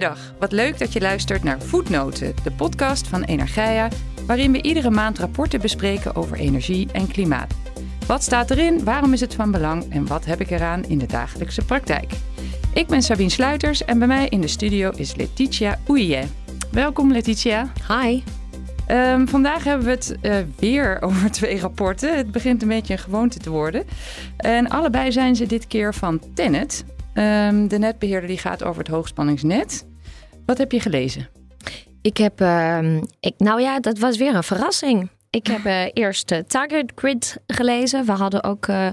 Goeiedag, wat leuk dat je luistert naar Voetnoten, de podcast van Energia, waarin we iedere maand rapporten bespreken over energie en klimaat. Wat staat erin, waarom is het van belang en wat heb ik eraan in de dagelijkse praktijk? Ik ben Sabine Sluiters en bij mij in de studio is Letitia Oeije. Welkom Letitia. Hi. Um, vandaag hebben we het uh, weer over twee rapporten. Het begint een beetje een gewoonte te worden. En allebei zijn ze dit keer van Tennet. Um, de netbeheerder die gaat over het hoogspanningsnet. Wat heb je gelezen? Ik heb, uh, ik, nou ja, dat was weer een verrassing. Ik heb uh, eerst uh, Target Grid gelezen. We hadden ook uh,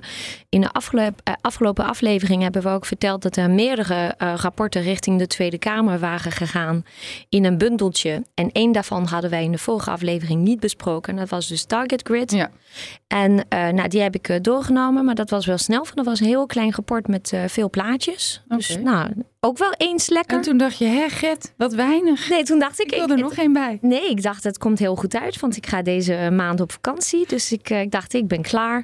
in de afgelopen, afgelopen aflevering hebben we ook verteld dat er meerdere rapporten richting de Tweede Kamer waren gegaan in een bundeltje. En één daarvan hadden wij in de vorige aflevering niet besproken. Dat was dus Target Grid. Ja. En nou, die heb ik doorgenomen, maar dat was wel snel. Van dat was een heel klein rapport met veel plaatjes. Okay. Dus nou, ook wel eens lekker. En toen dacht je, hè Gert, wat weinig. Nee, toen dacht ik... Ik wil er nog geen bij. Nee, ik dacht, het komt heel goed uit, want ik ga deze maand op vakantie. Dus ik, ik dacht, ik ben klaar.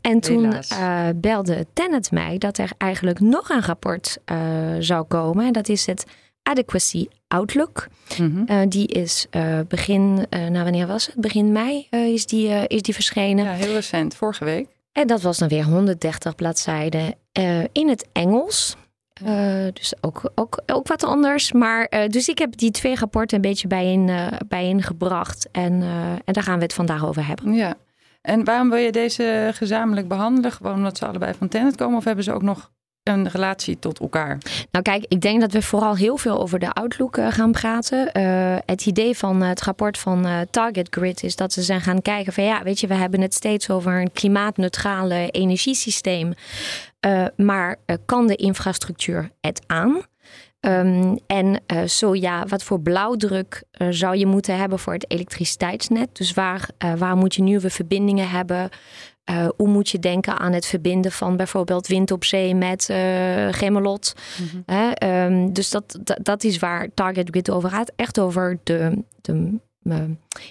En toen uh, belde Tennet mij dat er eigenlijk nog een rapport uh, zou komen. En dat is het Adequacy Outlook. Mm -hmm. uh, die is begin, nou wanneer was het? Begin mei is, die, is die verschenen. Ja, heel recent, vorige week. En dat was dan weer 130 bladzijden in het Engels. Uh, dus ook, ook, ook wat anders. Maar, uh, dus ik heb die twee rapporten een beetje bijeen, uh, bijeengebracht. En, en daar gaan we het vandaag over hebben. Ja. En waarom wil je deze gezamenlijk behandelen? Gewoon omdat ze allebei van Tenet komen? Of hebben ze ook nog een relatie tot elkaar? Nou kijk, ik denk dat we vooral heel veel over de outlook uh, gaan praten. Uh, het idee van het rapport van Target Grid is dat ze zijn gaan kijken van ja, weet je, we hebben het steeds over een klimaatneutrale energiesysteem. maar kan de infrastructuur het aan? Um, en zo ja, wat voor blauwdruk zou je moeten hebben voor het elektriciteitsnet? Dus waar, waar moet je nieuwe verbindingen hebben? Hoe moet je denken aan het verbinden van bijvoorbeeld wind op zee met Gemmelot? Mm -hmm. um, dus dat, dat, dat, is waar Target Grid over gaat. Echt over de, de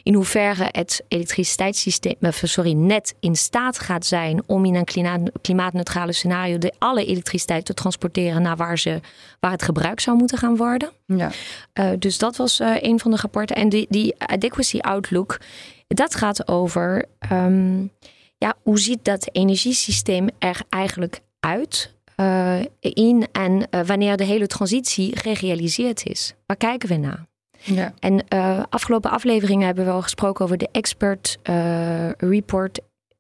in hoeverre het elektriciteitssysteem, sorry, net in staat gaat zijn om in een klimaat, klimaatneutrale scenario de alle elektriciteit te transporteren naar waar, ze, waar het gebruik zou moeten gaan worden. Ja. Uh, dus dat was uh, een van de rapporten. En die, die adequacy outlook, dat gaat over um, ja, hoe ziet dat energiesysteem er eigenlijk uit? Uh, in en wanneer de hele transitie gerealiseerd is. Waar kijken we naar? Ja. En uh, afgelopen afleveringen hebben we al gesproken over de expert report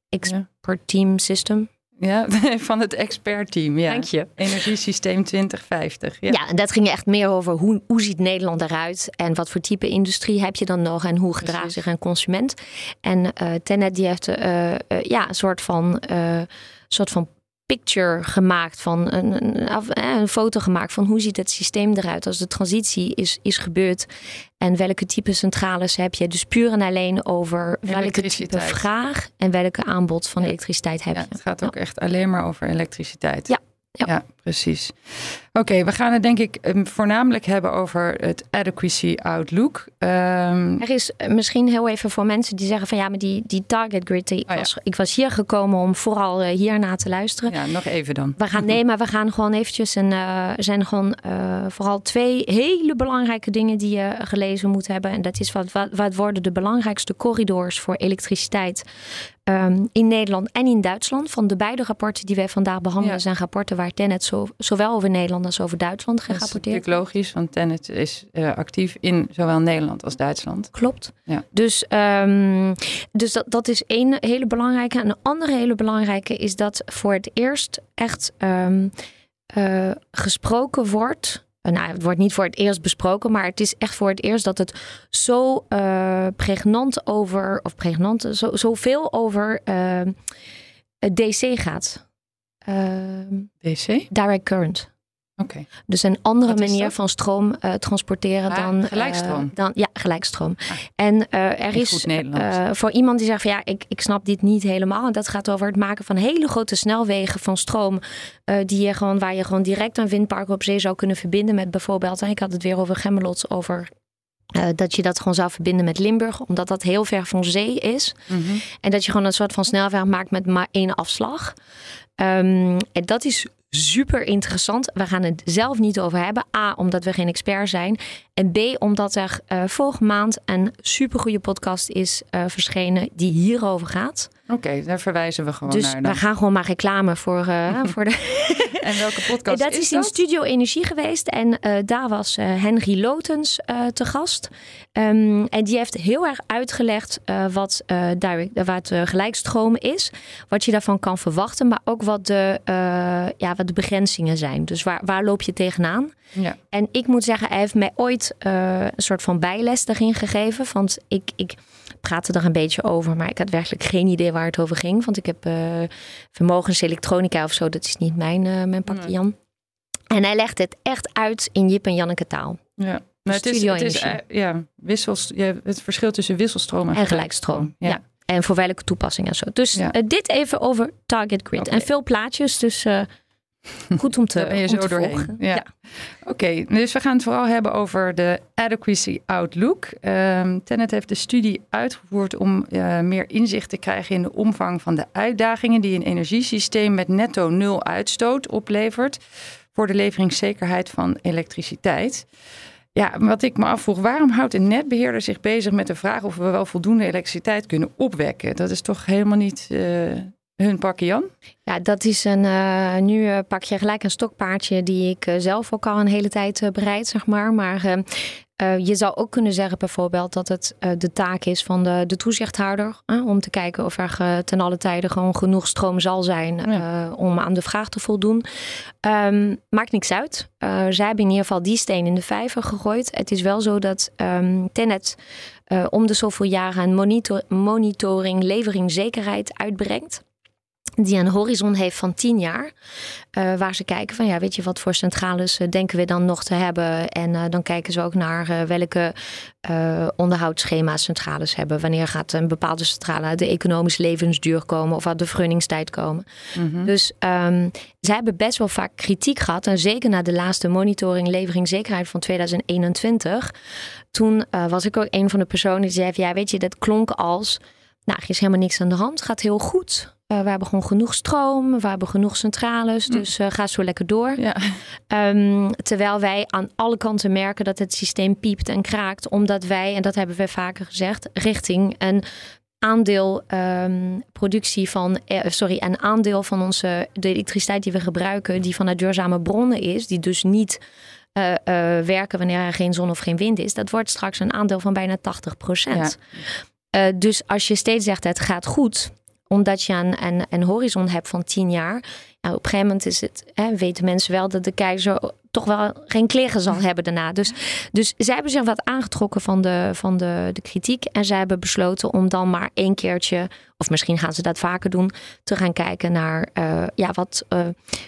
expert team system. Ja, van het expertteam. Ja. Dank je. Energiesysteem 2050. Ja. ja, en dat ging echt meer over hoe, hoe ziet Nederland eruit en wat voor type industrie heb je dan nog en hoe gedraagt zich een consument. En uh, Tenet die heeft uh, uh, ja, een soort van, soort van picture gemaakt van een, een, een, foto gemaakt van hoe ziet het systeem eruit als de transitie is, is gebeurd en welke type centrales heb je. Dus puur en alleen over welke type vraag en welke aanbod van elektriciteit heb je. het gaat ook echt alleen maar over elektriciteit. Ja. Ja. ja, precies. Oké, we gaan het denk ik um, voornamelijk hebben over het adequacy outlook. Um, er is uh, misschien heel even voor mensen die zeggen van ja, maar die, die target grid, oh, was, ja. ik was hier gekomen om vooral uh, hierna te luisteren. Ja, nog even dan. We gaan, nee, maar we gaan gewoon eventjes en uh, er zijn gewoon vooral twee hele belangrijke dingen die je gelezen moet hebben. En dat is wat, wat, wat worden de belangrijkste corridors voor elektriciteit Um, in Nederland en in Duitsland. Van de beide rapporten die wij vandaag behandelen, ja. zijn rapporten waar Tennet zo, zowel over Nederland als over Duitsland gerapporteerd. Dat is natuurlijk logisch, want Tennet is uh, actief in zowel Nederland als Duitsland. Klopt. Ja. Dus, um, dus dat, dat is één hele belangrijke. En een andere hele belangrijke is dat voor het eerst echt um, uh, gesproken wordt nou, het wordt niet voor het eerst besproken, maar het is echt voor het eerst dat het zo uh, pregnant over, of pregnant, zo, zoveel over uh, DC gaat. DC? Direct current. Okay. Dus een andere manier van stroom uh, transporteren ah, dan. Gelijkstroom. Uh, dan ja, gelijkstroom. Ah, en uh, er is voor iemand die zegt van ja, ik, ik snap dit niet helemaal. En dat gaat over het maken van hele grote snelwegen van stroom. die je gewoon, waar je gewoon direct een windpark op zee zou kunnen verbinden met bijvoorbeeld. En ik had het weer over Gemmelot, over uh, dat je dat gewoon zou verbinden met Limburg, omdat dat heel ver van zee is. Mm -hmm. En dat je gewoon een soort van snelweg maakt met maar één afslag. Um, en dat is super interessant. We gaan het zelf niet over hebben. A, omdat we geen expert zijn. En B, omdat er uh, maand een supergoeie podcast is uh, verschenen die hierover gaat. Oké, daar verwijzen we gewoon dus naar. Dus we gaan gewoon maar reclame voor, uh, voor de... en welke podcast dat is, is in dat? Studio Energie geweest. En daar was Henry Lotens te gast. Um, en die heeft heel erg uitgelegd wat, direct, wat gelijkstroom is. Wat je daarvan kan verwachten. Maar ook wat de, ja, wat de begrenzingen zijn. Dus waar, waar loop je tegenaan? Ja. En ik moet zeggen, hij heeft mij ooit uh, een soort van bijles daarin gegeven. Want ik, ik praatte er een beetje over, maar ik had werkelijk geen idee waar het over ging. Want ik heb uh, vermogenselektronica of zo, dat is niet mijn, uh, mijn pakje Nee. Jan. En hij legt het echt uit in Jip en Janneke taal. Ja. Maar het is, het is eh, ja, wissels, ja, het verschil tussen wisselstroom en, En gelijkstroom. Ja. Ja. En voor welke toepassing en zo. Dus Ja. eh, dit even over Target Grid. En veel plaatjes, dus eh, goed om te, Daar ben je om zo te doorheen. volgen. Ja. Oké, dus we gaan het vooral hebben over de Adequacy Outlook. Ehm Tenet heeft de studie uitgevoerd om eh, meer inzicht te krijgen in de omvang van de uitdagingen die een energiesysteem met netto nul uitstoot oplevert voor de leveringszekerheid van elektriciteit. Ja, wat ik me afvroeg, waarom houdt een netbeheerder zich bezig met de vraag of we wel voldoende elektriciteit kunnen opwekken? Dat is toch helemaal niet eh, hun pakje Jan? Ja, dat is een. eh, nu eh, pak je gelijk een stokpaardje die ik eh, zelf ook al een hele tijd bereid, zeg maar. Maar eh, eh, je zou ook kunnen zeggen, bijvoorbeeld, dat het de taak is van de, de toezichthouder. om te kijken of er ten alle tijde gewoon genoeg stroom zal zijn om aan de vraag te voldoen. Ehm, maakt niks uit. Zij hebben in ieder geval die steen in de vijver gegooid. Het is wel zo dat ehm Tenet om de zoveel jaren een monitor monitoring leveringszekerheid uitbrengt die een horizon heeft van 10 jaar. Uh, waar ze kijken van ja, weet je wat voor centrales uh, denken we dan nog te hebben. En uh, dan kijken ze ook naar welke onderhoudsschema's centrales hebben. Wanneer gaat een bepaalde centrale uit de economische levensduur komen of uit de vergunningstijd komen. Mm -hmm. Dus um, ze hebben best wel vaak kritiek gehad. En zeker na de laatste monitoring leveringszekerheid van 2021. Toen was ik ook een van de personen die zei ja, weet je, dat klonk als nou, er is helemaal niks aan de hand. Gaat heel goed. Uh, we hebben gewoon genoeg stroom. We hebben genoeg centrales. Dus uh, ga zo lekker door. Ja. Um, terwijl wij aan alle kanten merken dat het systeem piept en kraakt. Omdat wij, en dat hebben we vaker gezegd, richting een aandeel um, productie van, eh, sorry, een aandeel van onze de elektriciteit die we gebruiken, die vanuit duurzame bronnen is, die dus niet uh, uh, werken wanneer er geen zon of geen wind is. Dat wordt straks een aandeel van bijna 80 procent. Ja. Uh, dus als je steeds zegt het gaat goed, omdat je een, een, een horizon hebt van 10 jaar. Nou, op een gegeven moment is het, hè, weten mensen wel dat de keizer toch wel geen kleren zal hebben daarna. Dus, dus zij hebben zich wat aangetrokken van, de, van de, de kritiek. En zij hebben besloten om dan maar één keertje, of misschien gaan ze dat vaker doen, te gaan kijken naar uh, ja, wat, uh,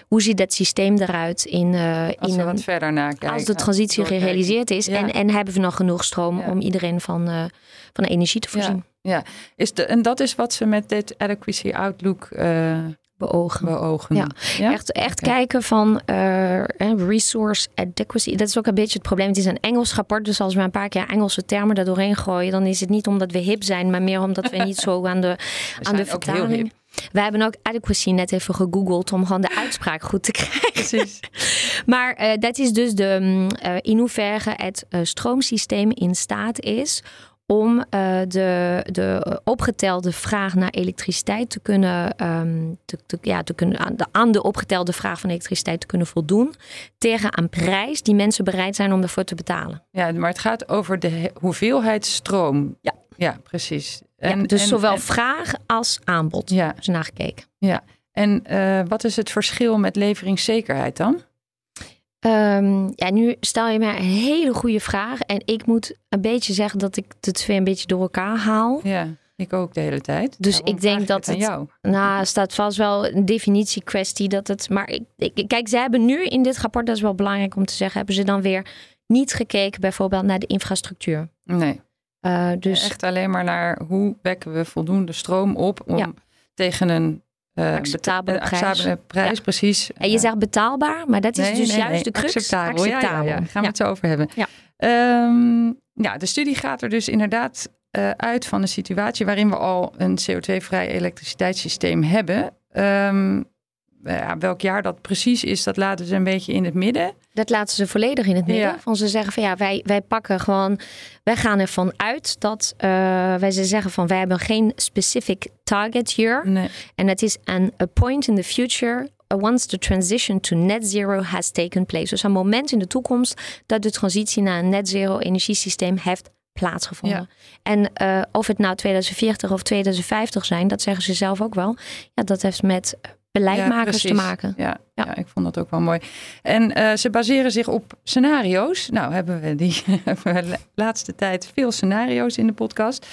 hoe ziet dat systeem eruit in, uh, als in een, wat verder nakijken. Als de transitie gerealiseerd is. Ja. En, en hebben we nog genoeg stroom Ja. om iedereen van, van energie te voorzien. Ja, is de, en dat is wat ze met dit Adequacy Outlook uh, beogen. beogen. Ja. ja? Echt, echt okay. kijken van uh, resource adequacy. Dat is ook een beetje het probleem. Het is een Engels rapport, dus als we een paar keer Engelse termen er doorheen gooien, dan is het niet omdat we hip zijn, maar meer omdat we niet zo aan de, aan de vertaling. We hebben ook adequacy net even gegoogeld om gewoon de uitspraak goed te krijgen. Precies. maar uh, dat is dus de, uh, in hoeverre het uh, stroomsysteem in staat is om uh, de, de opgetelde vraag naar elektriciteit te kunnen, um, te, te, ja, te kunnen aan, de, aan de opgetelde vraag van elektriciteit te kunnen voldoen tegen een prijs die mensen bereid zijn om ervoor te betalen. Ja, maar het gaat over de hoeveelheid stroom. Ja, ja precies. En, ja, dus en, zowel en, vraag als aanbod ja. is nagekeken. Ja, en uh, wat is het verschil met leveringszekerheid dan? Um, ja, nu stel je mij een hele goede vraag. En ik moet een beetje zeggen dat ik de twee een beetje door elkaar haal. Ja, ik ook de hele tijd. Dus Daarom ik denk dat het. Jou. Nou, staat vast wel een definitiekwestie dat het. Maar ik, ik, kijk, ze hebben nu in dit rapport, dat is wel belangrijk om te zeggen, hebben ze dan weer niet gekeken bijvoorbeeld naar de infrastructuur. Nee. Uh, dus echt alleen maar naar hoe wekken we voldoende stroom op om Ja. tegen een uh, Acceptabele beta- prijs. acceptabele prijs, Ja. precies. En je zegt betaalbaar, maar dat is Nee, dus nee, juist nee, de crux. Acceptabel, ja, ja. Gaan we het zo over hebben. Ja. Ehm, ja, de studie gaat er dus inderdaad eh, uit van een situatie waarin we al een CO2-vrij elektriciteitssysteem hebben. Ehm, ja, welk jaar dat precies is, dat laten ze een beetje in het midden. Dat laten ze volledig in het midden. Ja. Van ze zeggen van ja, wij, wij pakken gewoon, wij gaan ervan uit dat uh, wij ze zeggen van wij hebben geen specific target year. Nee. En het is an, a point in the future once the transition to net zero has taken place. Dus een moment in de toekomst dat de transitie naar een net zero energiesysteem heeft plaatsgevonden. Ja. En uh, of het nou 2040 of 2050 zijn, dat zeggen ze zelf ook wel. Ja, dat heeft met beleidmakers Ja, te maken. Ja, ja. Ja. ik vond dat ook wel mooi. En eh, ze baseren zich op scenario's. Nou, hebben we die hebben we de laatste tijd veel scenario's in de podcast.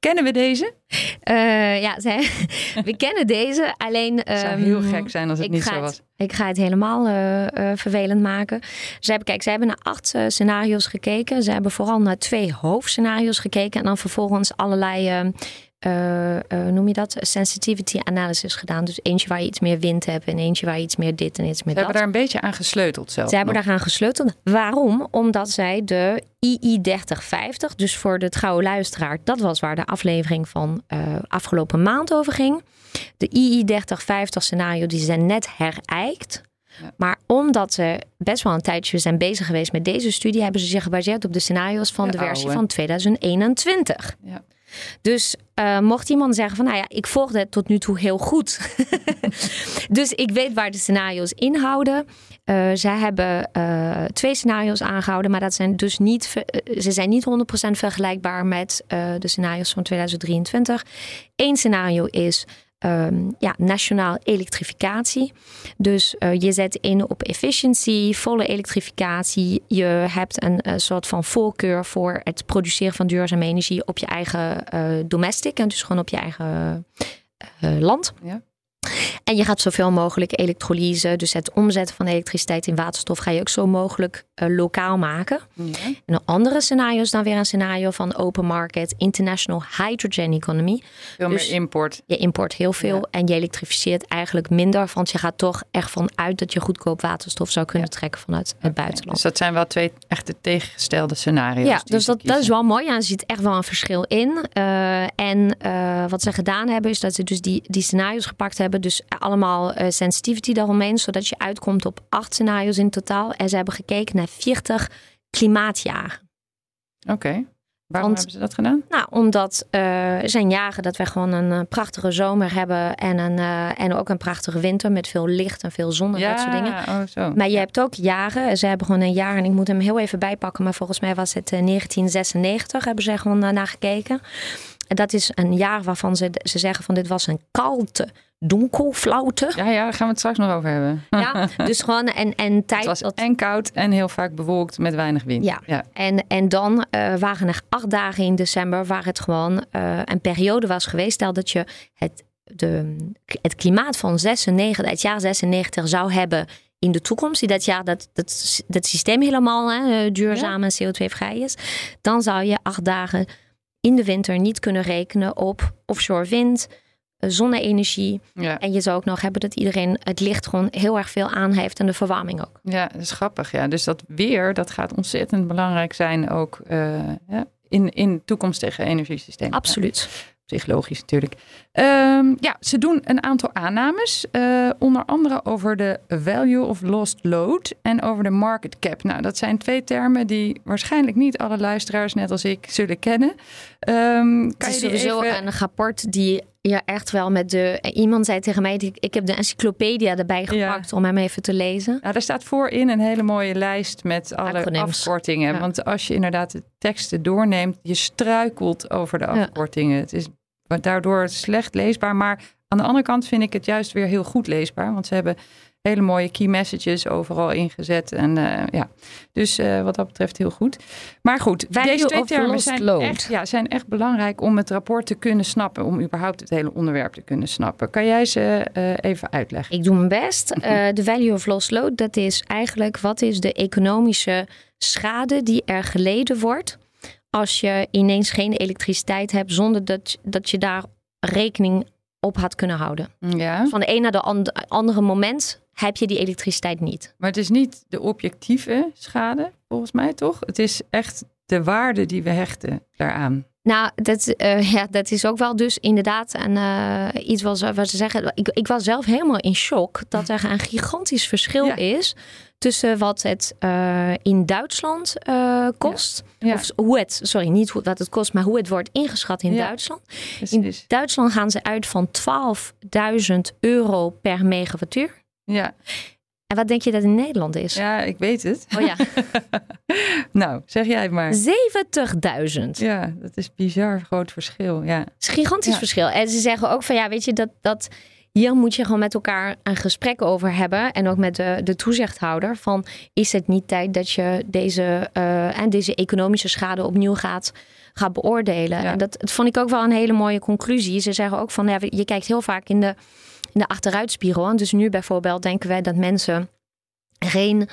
Kennen we deze? Uh, ja, zij, we kennen deze. Alleen. Het zou um, heel gek zijn als het niet zo het- was. Ik ga het helemaal uh, uh, vervelend maken. Ze hebben, kijk, ze hebben naar acht scenario's gekeken. Ze hebben vooral naar twee hoofdscenario's gekeken. En dan vervolgens allerlei, uh, uh, noem je dat? Sensitivity analysis gedaan. Dus eentje waar je iets meer wind hebt. En eentje waar je iets meer dit en iets meer Ze dat. hebben daar een beetje aan gesleuteld zelf. Ze hebben daar aan gesleuteld. Waarom? Omdat zij de II3050, dus voor de trouwe luisteraar, dat was waar de aflevering van uh, afgelopen maand over ging. De II3050 scenario, die zijn net herijkt. Ja. Maar omdat ze best wel een tijdje zijn bezig geweest met deze studie, hebben ze zich gebaseerd op de scenario's van De de, versie van 2021. Ja. Dus uh, mocht iemand zeggen van, nou ja, ik volgde het tot nu toe heel goed. dus ik weet waar de scenario's inhouden. Uh, zij hebben uh, twee scenario's aangehouden, maar dat zijn dus niet, ze zijn niet 100% vergelijkbaar met de scenario's van 2023. Eén scenario is um, ja, nationaal elektrificatie. Dus uh, je zet in op efficiency, volle elektrificatie. Je hebt een, een, soort van voorkeur voor het produceren van duurzame energie op je eigen uh, domestic. En dus gewoon op je eigen land. Ja. En je gaat zoveel mogelijk elektrolyse, dus het omzetten van elektriciteit in waterstof, ga je ook zo mogelijk uh, lokaal maken. Ja. En een andere scenario is dan weer een scenario van open market, international hydrogen economy. Veel Dus- meer import. Je import heel veel Ja. en je elektrificeert eigenlijk minder, want je gaat toch echt vanuit dat je goedkoop waterstof zou kunnen trekken vanuit het buitenland. Dus dat zijn wel twee echte tegengestelde scenario's. Ja, dus dat, dat is wel mooi. Ja, er zit echt wel een verschil in. Uh, en uh, wat ze gedaan hebben, is dat ze dus die, die scenario's gepakt hebben. Dus allemaal uh, sensitivity daaromheen, zodat je uitkomt op acht scenario's in totaal. En ze hebben gekeken naar 40 klimaatjaren. Oké. Waarom Want- hebben ze dat gedaan? Nou, omdat uh, zijn jaren dat we gewoon een uh, prachtige zomer hebben en, een, uh, en ook een prachtige winter met veel licht en veel zon en dat soort dingen. oh zo. Maar je hebt ook jaren. Ze hebben gewoon een jaar, en ik moet hem heel even bijpakken, maar volgens mij was het eh, 1996, hebben ze gewoon eh, naar gekeken. En dat is een jaar waarvan ze, ze zeggen van dit was een kalte, donkelflaute. Ja, ja, daar gaan we het straks nog over hebben. Ja, dus gewoon en, en tijd Het was dat... en koud en heel vaak bewolkt met weinig wind. Ja. ja. En, en dan uh, waren er acht dagen in december waar het gewoon uh, een periode was geweest. Stel dat je het, de, het klimaat van 96, het jaar 96 zou hebben in de toekomst, die dat jaar dat, dat, dat systeem helemaal hè, duurzaam en CO2-vrij is, dan zou je acht dagen in de winter niet kunnen rekenen op offshore wind, eh, zonne-energie. Ja. En je zou ook nog hebben dat iedereen het licht gewoon heel erg veel aan heeft en de verwarming ook. ja, dat is grappig. Ja. Dus dat weer, dat gaat ontzettend belangrijk zijn ook uh, ja, in, in toekomstige energiesystemen. Absoluut. Ja. Psychologisch natuurlijk. Um, ja, ze doen een aantal aannames. Uh, onder andere over de value of lost load en over de market cap. Nou, dat zijn twee termen die waarschijnlijk niet alle luisteraars, net als ik, zullen kennen. Um, het is sowieso even... een rapport die ja, echt wel met de. Iemand zei tegen mij: ik, heb de encyclopedia erbij gepakt ja. om hem even te lezen. Nou, daar staat voorin een hele mooie lijst met alle Acronyms. afkortingen. Ja. Want als je inderdaad de teksten doorneemt, je struikelt over de afkortingen. Ja. Het is daardoor slecht leesbaar. Maar aan de andere kant vind ik het juist weer heel goed leesbaar. Want ze hebben hele mooie key messages overal ingezet. En uh, ja, dus uh, wat dat betreft heel goed. Maar goed, Value deze twee termen zijn echt, ja, zijn echt belangrijk om het rapport te kunnen snappen. Om überhaupt het hele onderwerp te kunnen snappen. Kan jij ze uh, even uitleggen? Ik doe mijn best. De value of lost load, dat is eigenlijk wat is de economische schade die er geleden wordt als je ineens geen elektriciteit hebt zonder dat, dat je daar rekening op had kunnen houden. Ja. Van de een naar de and andere moment heb je die elektriciteit niet. Maar het is niet de objectieve schade, volgens mij toch? Het is echt de waarde die we hechten daaraan. Nou, dat, uh, ja, dat is ook wel dus inderdaad en, uh, iets wat ze, wat ze zeggen. Ik, ik was zelf helemaal in shock dat er een gigantisch verschil is tussen wat het uh, in Duitsland kost. Ja. Ja. Of hoe het, sorry, niet wat het kost, maar hoe het wordt ingeschat in Duitsland. In Duitsland gaan ze uit van 12.000 euro per megawattuur. Ja. En wat denk je dat in Nederland is? Ja, ik weet het. Oh ja. nou, zeg jij het maar. 70.000. Ja, dat is bizar groot verschil. Ja. Het is een gigantisch verschil. En ze zeggen ook van ja, weet je, dat, dat hier moet je gewoon met elkaar een gesprek over hebben. En ook met de, de toezichthouder. Van is het niet tijd dat je deze, uh, en deze economische schade opnieuw gaat, gaat beoordelen? En dat, dat vond ik ook wel een hele mooie conclusie. Ze zeggen ook van ja, je kijkt heel vaak in de in de achteruitspiegel. Dus nu bijvoorbeeld denken wij dat mensen geen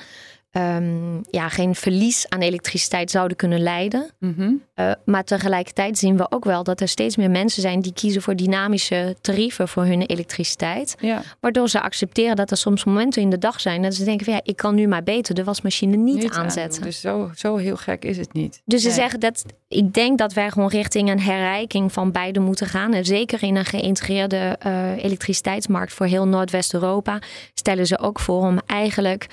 um, ja, geen verlies aan elektriciteit zouden kunnen leiden. Mhm. Eh, maar tegelijkertijd zien we ook wel dat er steeds meer mensen zijn die kiezen voor dynamische tarieven voor hun elektriciteit. Ja. Waardoor ze accepteren dat er soms momenten in de dag zijn dat ze denken van ja, ik kan nu maar beter de wasmachine niet, niet aanzetten. Dus zo, zo heel gek is het niet. Dus ze zeggen dat ik denk dat wij gewoon richting een herrijking van beide moeten gaan. En zeker in een geïntegreerde uh, elektriciteitsmarkt voor heel Noordwest-Europa stellen ze ook voor om eigenlijk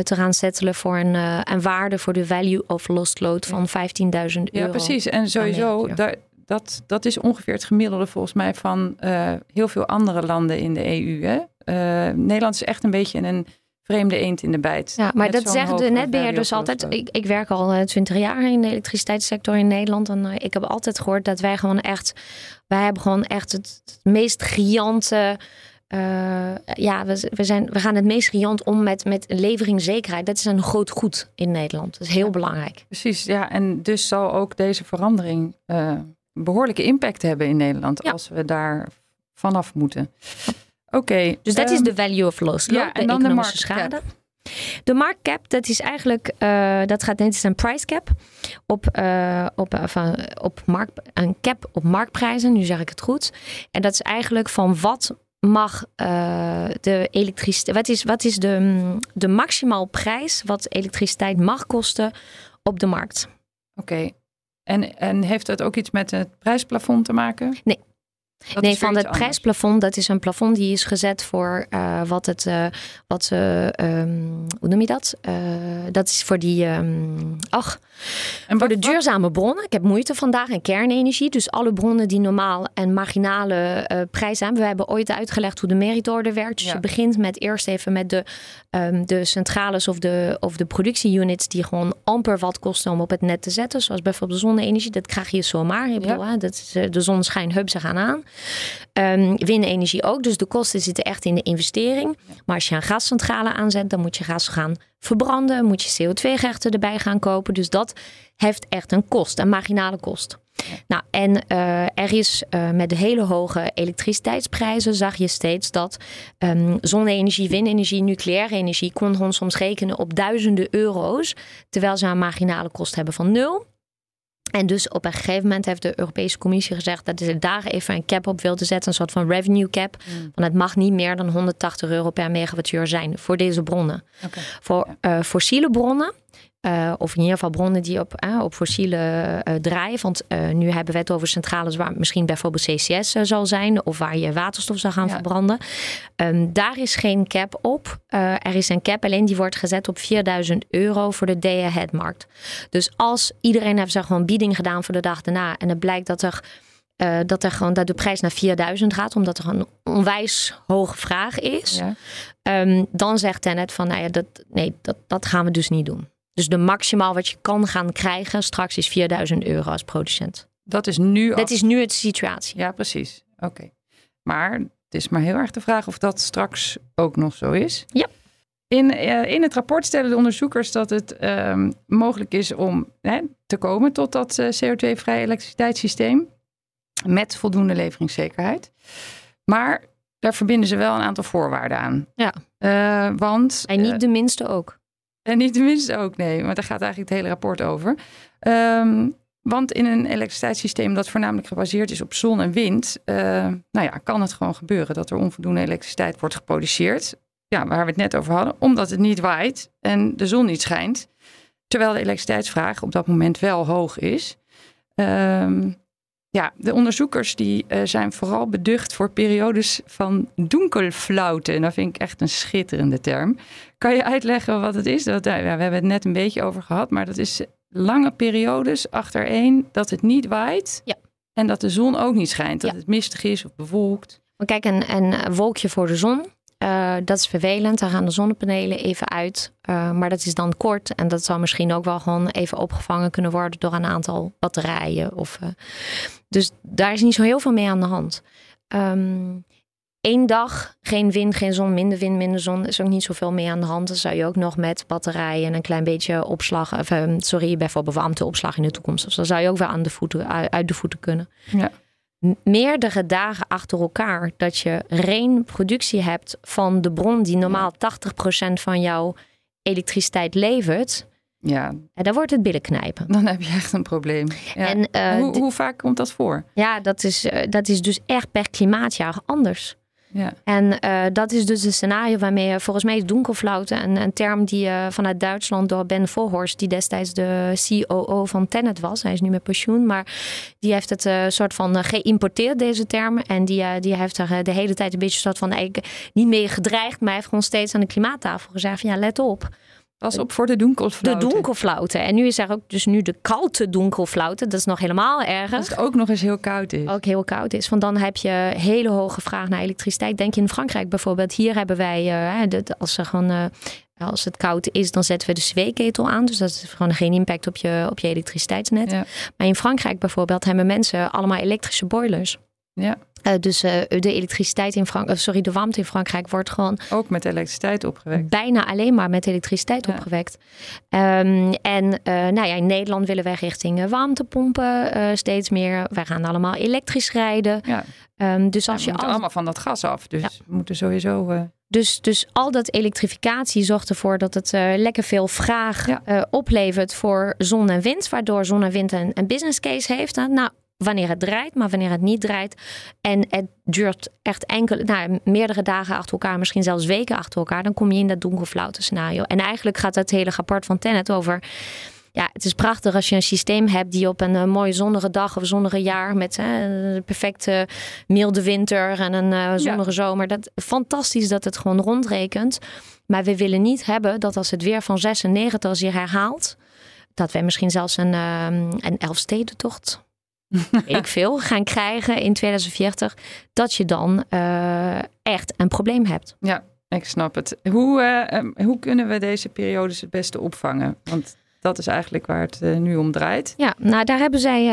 te gaan settelen voor een, uh, een waarde voor de value of lost load van 15.000 euro. Ja, precies. En sowieso, daar, dat, dat is ongeveer het gemiddelde volgens mij van uh, heel veel andere landen in de EU. Hè? Nederland is echt een beetje een vreemde eend in de bijt. Ja, maar dat zegt de netbeheer dus altijd. Ik, ik werk al twintig jaar in de elektriciteitssector in Nederland. En ik heb altijd gehoord dat wij gewoon echt... Wij hebben gewoon echt het, het meest giante uh, ja, we, we, zijn, we gaan het meest riant om met, met leveringszekerheid. Dat is een groot goed in Nederland. Dat is heel belangrijk. Precies, ja. En dus zal ook deze verandering uh, behoorlijke impact hebben in Nederland. Als we daar vanaf moeten. Oké. dus dat is ehm, de value of loss. Ja, en dan de schade. De marktcap, dat is eigenlijk, uh, dat gaat net is een price cap op, uh, op, uh, van, op markt, een cap op marktprijzen. Nu zeg ik het goed. En dat is eigenlijk van wat mag uh, de elektriciteit. Wat is, wat is de, de maximaal prijs wat elektriciteit mag kosten op de markt? Oké. En, en heeft dat ook iets met het prijsplafond te maken? Nee nee, van het prijsplafond, dat is een plafond die is gezet voor uh, wat het, uh, wat ze, um, hoe noem je dat? Uh, dat is voor die, um, ach, en voor de duurzame bronnen. Ik heb moeite vandaag en kernenergie. Dus alle bronnen die normaal en marginale prijs hebben. We hebben ooit uitgelegd hoe de meritorde werkt. Dus je begint met eerst even met de, um, de centrales of de, of de productieunits die gewoon amper wat kosten om op het net te zetten. Zoals bijvoorbeeld zonne-energie. Dat krijg je zomaar. Ik bedoel, hè, dat is, de zon schijnt, hup, ze gaan aan. Um, windenergie ook. Dus de kosten zitten echt in de investering. Maar als je een gascentrale aanzet, dan moet je gas gaan verbranden. Moet je CO2-gerechten erbij gaan kopen. Dus dat heeft echt een kost, een marginale kost. Nou, en uh, er is uh, met de hele hoge elektriciteitsprijzen zag je steeds dat um, zonne-energie, windenergie, nucleaire energie kon gewoon soms rekenen op duizenden euro's, terwijl ze een marginale kost hebben van nul. En dus op een gegeven moment heeft de Europese Commissie gezegd dat ze daar even een cap op wilde zetten, een soort van revenue cap. Mm. Want het mag niet meer dan 180 euro per megawattuur zijn voor deze bronnen. Okay. Voor uh, fossiele bronnen uh, of in ieder geval bronnen die op, uh, op fossiele uh, draaien. Want nu hebben we het over centrales waar misschien bijvoorbeeld CCS zal zijn. Of waar je waterstof zal gaan ja. verbranden. Um, daar is geen cap op. er is een cap, alleen die wordt gezet op 4000 euro voor de day-ahead markt. Dus als iedereen heeft zeg, gewoon bieding gedaan voor de dag daarna. En het blijkt dat er... Uh, dat, er gewoon, dat de prijs naar 4000 gaat, omdat er een onwijs hoge vraag is. Ja. Um, dan zegt Tenet van, nou ja, dat, nee, dat, dat gaan we dus niet doen. Dus de maximaal wat je kan gaan krijgen straks is 4000 euro als producent. Dat is nu. Dat is nu het situatie. Ja, precies. Oké. Maar het is maar heel erg de vraag of dat straks ook nog zo is. Ja. In, uh, in het rapport stellen de onderzoekers dat het uh, mogelijk is om hè, te komen tot dat uh, CO2-vrij elektriciteitssysteem. Met voldoende leveringszekerheid. Maar daar verbinden ze wel een aantal voorwaarden aan. Ja. Uh, want. En niet de minste ook. En niet tenminste ook, nee. Maar daar gaat eigenlijk het hele rapport over. Um, want in een elektriciteitssysteem dat voornamelijk gebaseerd is op zon en wind, uh, nou ja, kan het gewoon gebeuren dat er onvoldoende elektriciteit wordt geproduceerd. Ja, waar we het net over hadden, omdat het niet waait en de zon niet schijnt. Terwijl de elektriciteitsvraag op dat moment wel hoog is. Um, Ja, de onderzoekers die uh, zijn vooral beducht voor periodes van donkelflauten. En dat vind ik echt een schitterende term. Kan je uitleggen wat het is? Dat, ja, we hebben het net een beetje over gehad, maar dat is lange periodes achtereen dat het niet waait. Ja. En dat de zon ook niet schijnt. Dat het mistig is of bewolkt. Kijk, een, een wolkje voor de zon. Uh, dat is vervelend. Dan gaan de zonnepanelen even uit. Uh, maar dat is dan kort. En dat zou misschien ook wel gewoon even opgevangen kunnen worden door een aantal batterijen. Of, uh, dus daar is niet zo heel veel mee aan de hand. Eén dag, geen wind, geen zon, minder wind, minder zon, is ook niet zoveel mee aan de hand. Dan zou je ook nog met batterijen en een klein beetje opslag, of, sorry, bijvoorbeeld warmteopslag in de toekomst. Dus dan zou je ook weer aan de voeten, uit de voeten kunnen. Ja meerdere dagen achter elkaar dat je geen productie hebt van de bron die normaal 80% van jouw elektriciteit levert. Ja. En dan wordt het billen knijpen. Dan heb je echt een probleem. Ja. En, uh, hoe, hoe, vaak komt dat voor? Ja, dat is, uh, dat is dus echt per klimaatjaar anders. Ja. En uh, dat is dus een scenario waarmee je volgens mij is donkerflauten, een, een term die uh, vanuit Duitsland door Ben Vorhorst, die destijds de COO van Tenet was, hij is nu met pensioen, maar die heeft het uh, soort van geïmporteerd, deze term. En die, die heeft er de hele tijd een beetje soort van niet mee gedreigd, maar hij heeft gewoon steeds aan de klimaattafel gezegd van ja, let op. Pas op voor de donkerflauten. De donkerflauten. En nu is er ook dus nu de koude donkerflauten. Dat is nog helemaal erger. Als het ook nog eens heel koud is. Ook heel koud is. Want dan heb je hele hoge vraag naar elektriciteit. Denk in Frankrijk bijvoorbeeld. Hier hebben wij, uh, als, er gewoon, uh, als het koud is, dan zetten we de zweeketel aan. Dus dat is gewoon geen impact op je, op je elektriciteitsnet. Ja. Maar in Frankrijk bijvoorbeeld hebben mensen allemaal elektrische boilers. Ja. Uh, dus uh, de elektriciteit in Frankrijk, sorry, de warmte in Frankrijk wordt gewoon. Ook met elektriciteit opgewekt. Bijna alleen maar met elektriciteit ja. opgewekt. Um, en uh, nou ja, in Nederland willen wij richting warmtepompen steeds meer. Wij gaan allemaal elektrisch rijden. Ja. Um, dus als ja, je allemaal van dat gas af. Dus we moeten sowieso. Dus, dus al dat elektrificatie zorgt ervoor dat het lekker veel vraag oplevert voor zon en wind. Waardoor zon en wind een, een business case heeft. Nou, wanneer het draait, maar wanneer het niet draait. En het duurt echt enkele, nou, meerdere dagen achter elkaar, misschien zelfs weken achter elkaar, dan kom je in dat donkerflaute scenario. En eigenlijk gaat het hele rapport van Tenet over. Ja, het is prachtig als je een systeem hebt die op een, uh, mooie zonnige dag of zonnige jaar met uh, een perfecte milde winter en een uh, zonnige ja. zomer. Dat, fantastisch dat het gewoon rondrekent. Maar we willen niet hebben dat als het weer van 96 zich herhaalt, dat wij misschien zelfs een, een Elfstedentocht ik veel, gaan krijgen in 2040, dat je dan uh, echt een probleem hebt. Ja, ik snap het. Hoe, uh, hoe kunnen we deze periodes het beste opvangen? Want dat is eigenlijk waar het uh, nu om draait. Ja, nou daar hebben zij,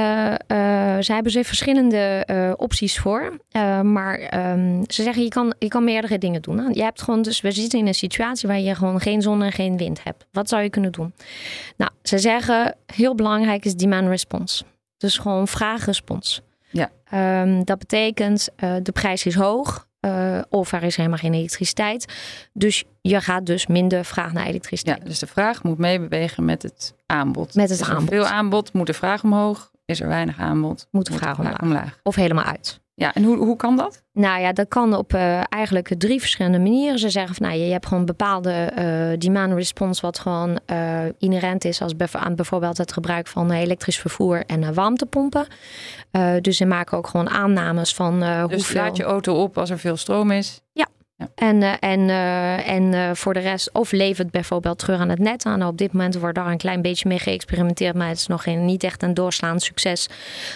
zij hebben ze verschillende opties voor. maar um, ze zeggen je kan, je kan meerdere dingen doen. Je hebt gewoon, dus we zitten in een situatie waar je gewoon geen zon en geen wind hebt. Wat zou je kunnen doen? Nou, ze zeggen heel belangrijk is demand response. Dus gewoon vraagrespons. Ja. Um, dat betekent uh, de prijs is hoog uh, of er is helemaal geen elektriciteit. Dus je gaat dus minder vraag naar elektriciteit. Ja, dus de vraag moet meebewegen met het aanbod. Met het is aanbod. Er veel aanbod, moet de vraag omhoog. Is er weinig aanbod, moet de vraag, moet de vraag omlaag. omlaag. Of helemaal uit. Ja, en hoe, hoe kan dat? Nou ja, dat kan op uh, eigenlijk drie verschillende manieren. Ze zeggen van nou, je hebt gewoon bepaalde uh, demand response, wat gewoon uh, inherent is als bev aan bijvoorbeeld het gebruik van elektrisch vervoer en warmtepompen. dus ze maken ook gewoon aannames van dus hoeveel. laat je auto op als er veel stroom is. Ja. Ja. En, uh, en, uh, en uh, voor de rest, of levert bijvoorbeeld terug aan het net aan. Op dit moment wordt daar een klein beetje mee geëxperimenteerd, maar het is nog geen, niet echt een doorslaand succes.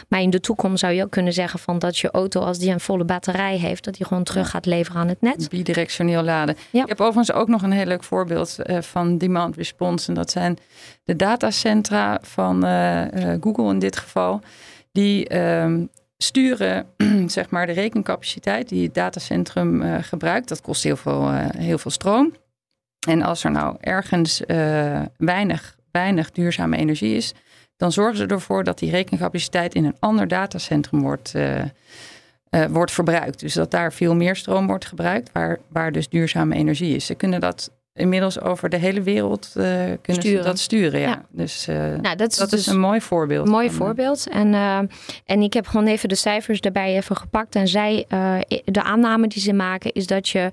Maar in de toekomst zou je ook kunnen zeggen van dat je auto, als die een volle batterij heeft, dat die gewoon terug gaat leveren aan het net. Bidirectioneel laden. Ja. Ik heb overigens ook nog een heel leuk voorbeeld van demand response. En dat zijn de datacentra van Google in dit geval. Die ehm, sturen zeg maar, de rekencapaciteit die het datacentrum uh, gebruikt. Dat kost heel veel, uh, heel veel stroom. En als er nou ergens uh, weinig, weinig duurzame energie is, dan zorgen ze ervoor dat die rekencapaciteit in een ander datacentrum wordt, wordt verbruikt. Dus dat daar veel meer stroom wordt gebruikt, waar, waar dus duurzame energie is. Ze kunnen dat inmiddels over de hele wereld uh, kunnen sturen. ze dat sturen. Ja. Ja. Dus uh, Nou, dat is, dat dus is een mooi voorbeeld. Mooi van, voorbeeld. En, uh, en ik heb gewoon even de cijfers erbij even gepakt. En zij, de aanname die ze maken is dat je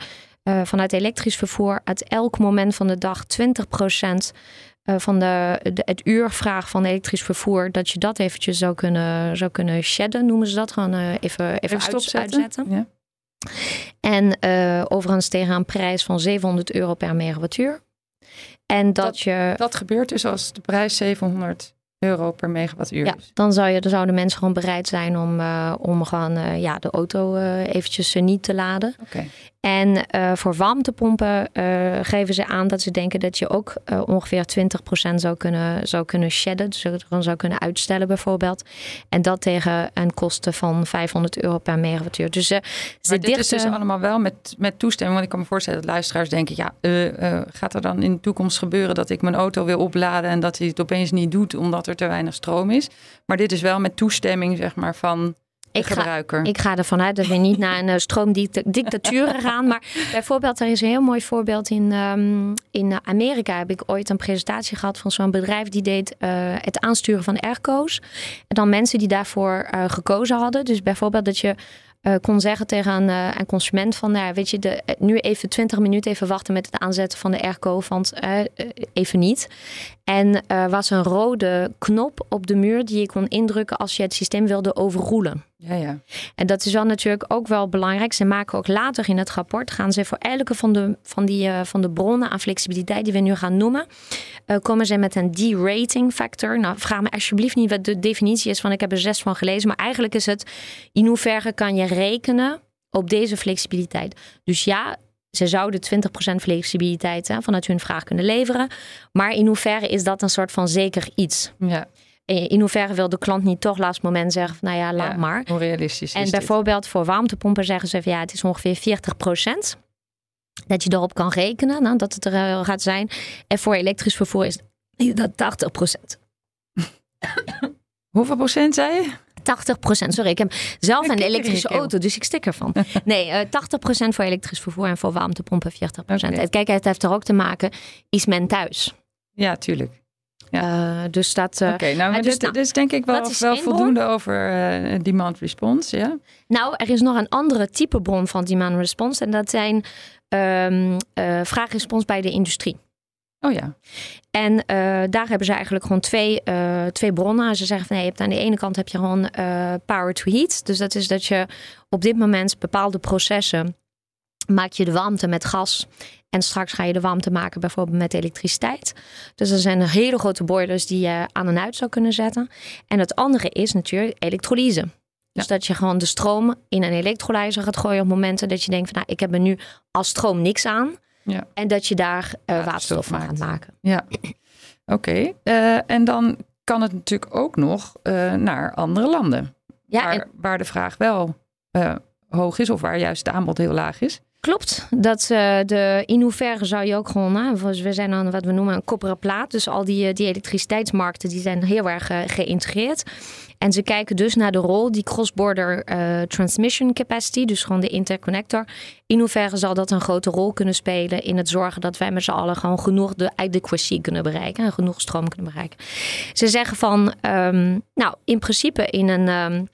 vanuit elektrisch vervoer uit elk moment van de dag 20% van de, de, het uurvraag van elektrisch vervoer, dat je dat eventjes zou kunnen, zou kunnen shedden, noemen ze dat. Gewoon even, even, even uitzetten. Ja. En overigens tegen een prijs van 700 euro per megawattuur. En dat, je. Dat gebeurt dus als de prijs 700 euro per megawattuur. Ja, dan, zou je, dan zouden mensen gewoon bereid zijn om, uh, om gewoon uh, ja, de auto uh, eventjes niet te laden. Oké. En voor warmtepompen geven ze aan dat ze denken dat je ook ongeveer 20% zou kunnen, zou kunnen shedden. Dus dan zou kunnen uitstellen bijvoorbeeld. En dat tegen een kosten van 500 euro per megawattuur. Dus ze dit dichten... is dus allemaal wel met, met toestemming. Want ik kan me voorstellen dat luisteraars denken... ja, gaat er dan in de toekomst gebeuren dat ik mijn auto wil opladen... en dat hij het opeens niet doet omdat er te weinig stroom is? Maar dit is wel met toestemming zeg maar van ik ga, ik ga ervan uit dat we niet naar een uh, stroomdictatuur gaan. Maar bijvoorbeeld, er is een heel mooi voorbeeld in, um, in Amerika. Heb ik ooit een presentatie gehad van zo'n bedrijf die deed uh, het aansturen van airco's. En dan mensen die daarvoor uh, gekozen hadden. Dus bijvoorbeeld dat je uh, kon zeggen tegen een, uh, een consument van, nou, weet je, de, nu even 20 minuten even wachten met het aanzetten van de airco, want uh, even niet. En er was een rode knop op de muur die je kon indrukken als je het systeem wilde overroelen. Ja, ja. En dat is wel natuurlijk ook wel belangrijk. Ze maken ook later in het rapport, gaan ze voor elke van de, van die, van de bronnen aan flexibiliteit die we nu gaan noemen, komen ze met een D-rating factor. Nou, vraag me alsjeblieft niet wat de definitie is, want ik heb er zes van gelezen. Maar eigenlijk is het, in hoeverre kan je rekenen op deze flexibiliteit. Dus ja, ze zouden 20% flexibiliteit hè, vanuit hun vraag kunnen leveren. Maar in hoeverre is dat een soort van zeker iets? Ja. In hoeverre wil de klant niet toch laatst moment zeggen: nou ja, laat maar. Onrealistisch. En bijvoorbeeld voor warmtepompen zeggen ze: van, ja, het is ongeveer 40%. Dat je erop kan rekenen nou, dat het er uh, gaat zijn. En voor elektrisch vervoer is dat 80%. Hoeveel procent zei je? 80% Sorry, ik heb zelf een elektrische auto, dus ik stik ervan. Nee, uh, eh, 80% voor elektrisch vervoer en voor warmtepompen 40 procent. Kijk, het heeft er ook te maken, is men thuis? Ja, tuurlijk. Ja. Uh, dus dat. Uh, Oké, nou, dus, dit, is denk ik wel, wel voldoende over demand response. Ja? Nou, er is nog een andere type bron van demand response. En dat zijn um, vraagrespons bij de industrie. Oh ja. En uh, daar hebben ze eigenlijk gewoon twee, uh, twee bronnen. Ze zeggen van nee, je hebt aan de ene kant heb je gewoon uh, power to heat. Dus dat is dat je op dit moment bepaalde processen maak je de warmte met gas. En straks ga je de warmte maken bijvoorbeeld met elektriciteit. Dus er zijn hele grote boilers die je aan en uit zou kunnen zetten. En het andere is natuurlijk elektrolyse. Dus dat je gewoon de stroom in een elektrolyzer gaat gooien op momenten dat je denkt van nou, ik heb er nu als stroom niks aan. Ja. En dat je daar uh, waterstof van gaat maken. Ja, oké. Uh, en dan kan het natuurlijk ook nog uh, naar andere landen. Ja, waar, en... waar de vraag wel hoog is of waar juist het aanbod heel laag is. Klopt. Dat, uh, de, in hoeverre zou je ook gewoon, hè, we zijn aan wat we noemen een kopperen plaat. Dus al die, die elektriciteitsmarkten die zijn heel erg uh, geïntegreerd. En ze kijken dus naar de rol die cross-border transmission capacity, dus gewoon de interconnector. In hoeverre zal dat een grote rol kunnen spelen in het zorgen dat wij met z'n allen gewoon genoeg de adequacy kunnen bereiken en genoeg stroom kunnen bereiken. Ze zeggen van, um, nou, in principe in een. Um,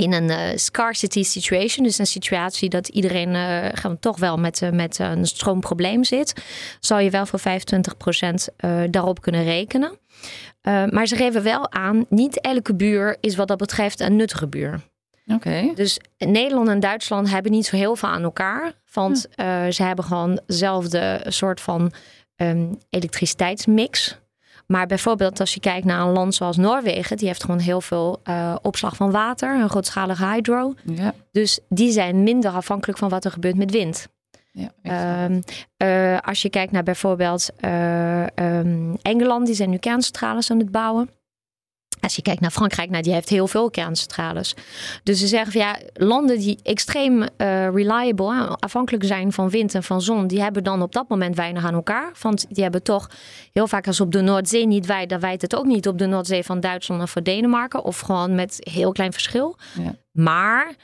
in een uh, scarcity situation, dus een situatie dat iedereen uh, gaan toch wel met, uh, met een stroomprobleem zit, zal je wel voor 25% daarop kunnen rekenen. maar ze geven wel aan, niet elke buur is wat dat betreft een nuttige buur. Oké. Dus Nederland en Duitsland hebben niet zo heel veel aan elkaar, want hm. ze hebben gewoon dezelfde soort van um, elektriciteitsmix. Maar bijvoorbeeld als je kijkt naar een land zoals Noorwegen, die heeft gewoon heel veel uh, opslag van water, een grootschalige hydro. Ja. Dus die zijn minder afhankelijk van wat er gebeurt met wind. Ja, um, uh, als je kijkt naar bijvoorbeeld uh, um, Engeland, die zijn nu kerncentrales aan het bouwen. Als je kijkt naar Frankrijk, nou, die heeft heel veel kerncentrales. Dus ze zeggen van ja, landen die extreem uh, reliable, afhankelijk zijn van wind en van zon, die hebben dan op dat moment weinig aan elkaar. Want die hebben toch heel vaak als op de Noordzee niet wij, dan wijt het ook niet op de Noordzee van Duitsland of van Denemarken. Of gewoon met heel klein verschil. Ja. Maar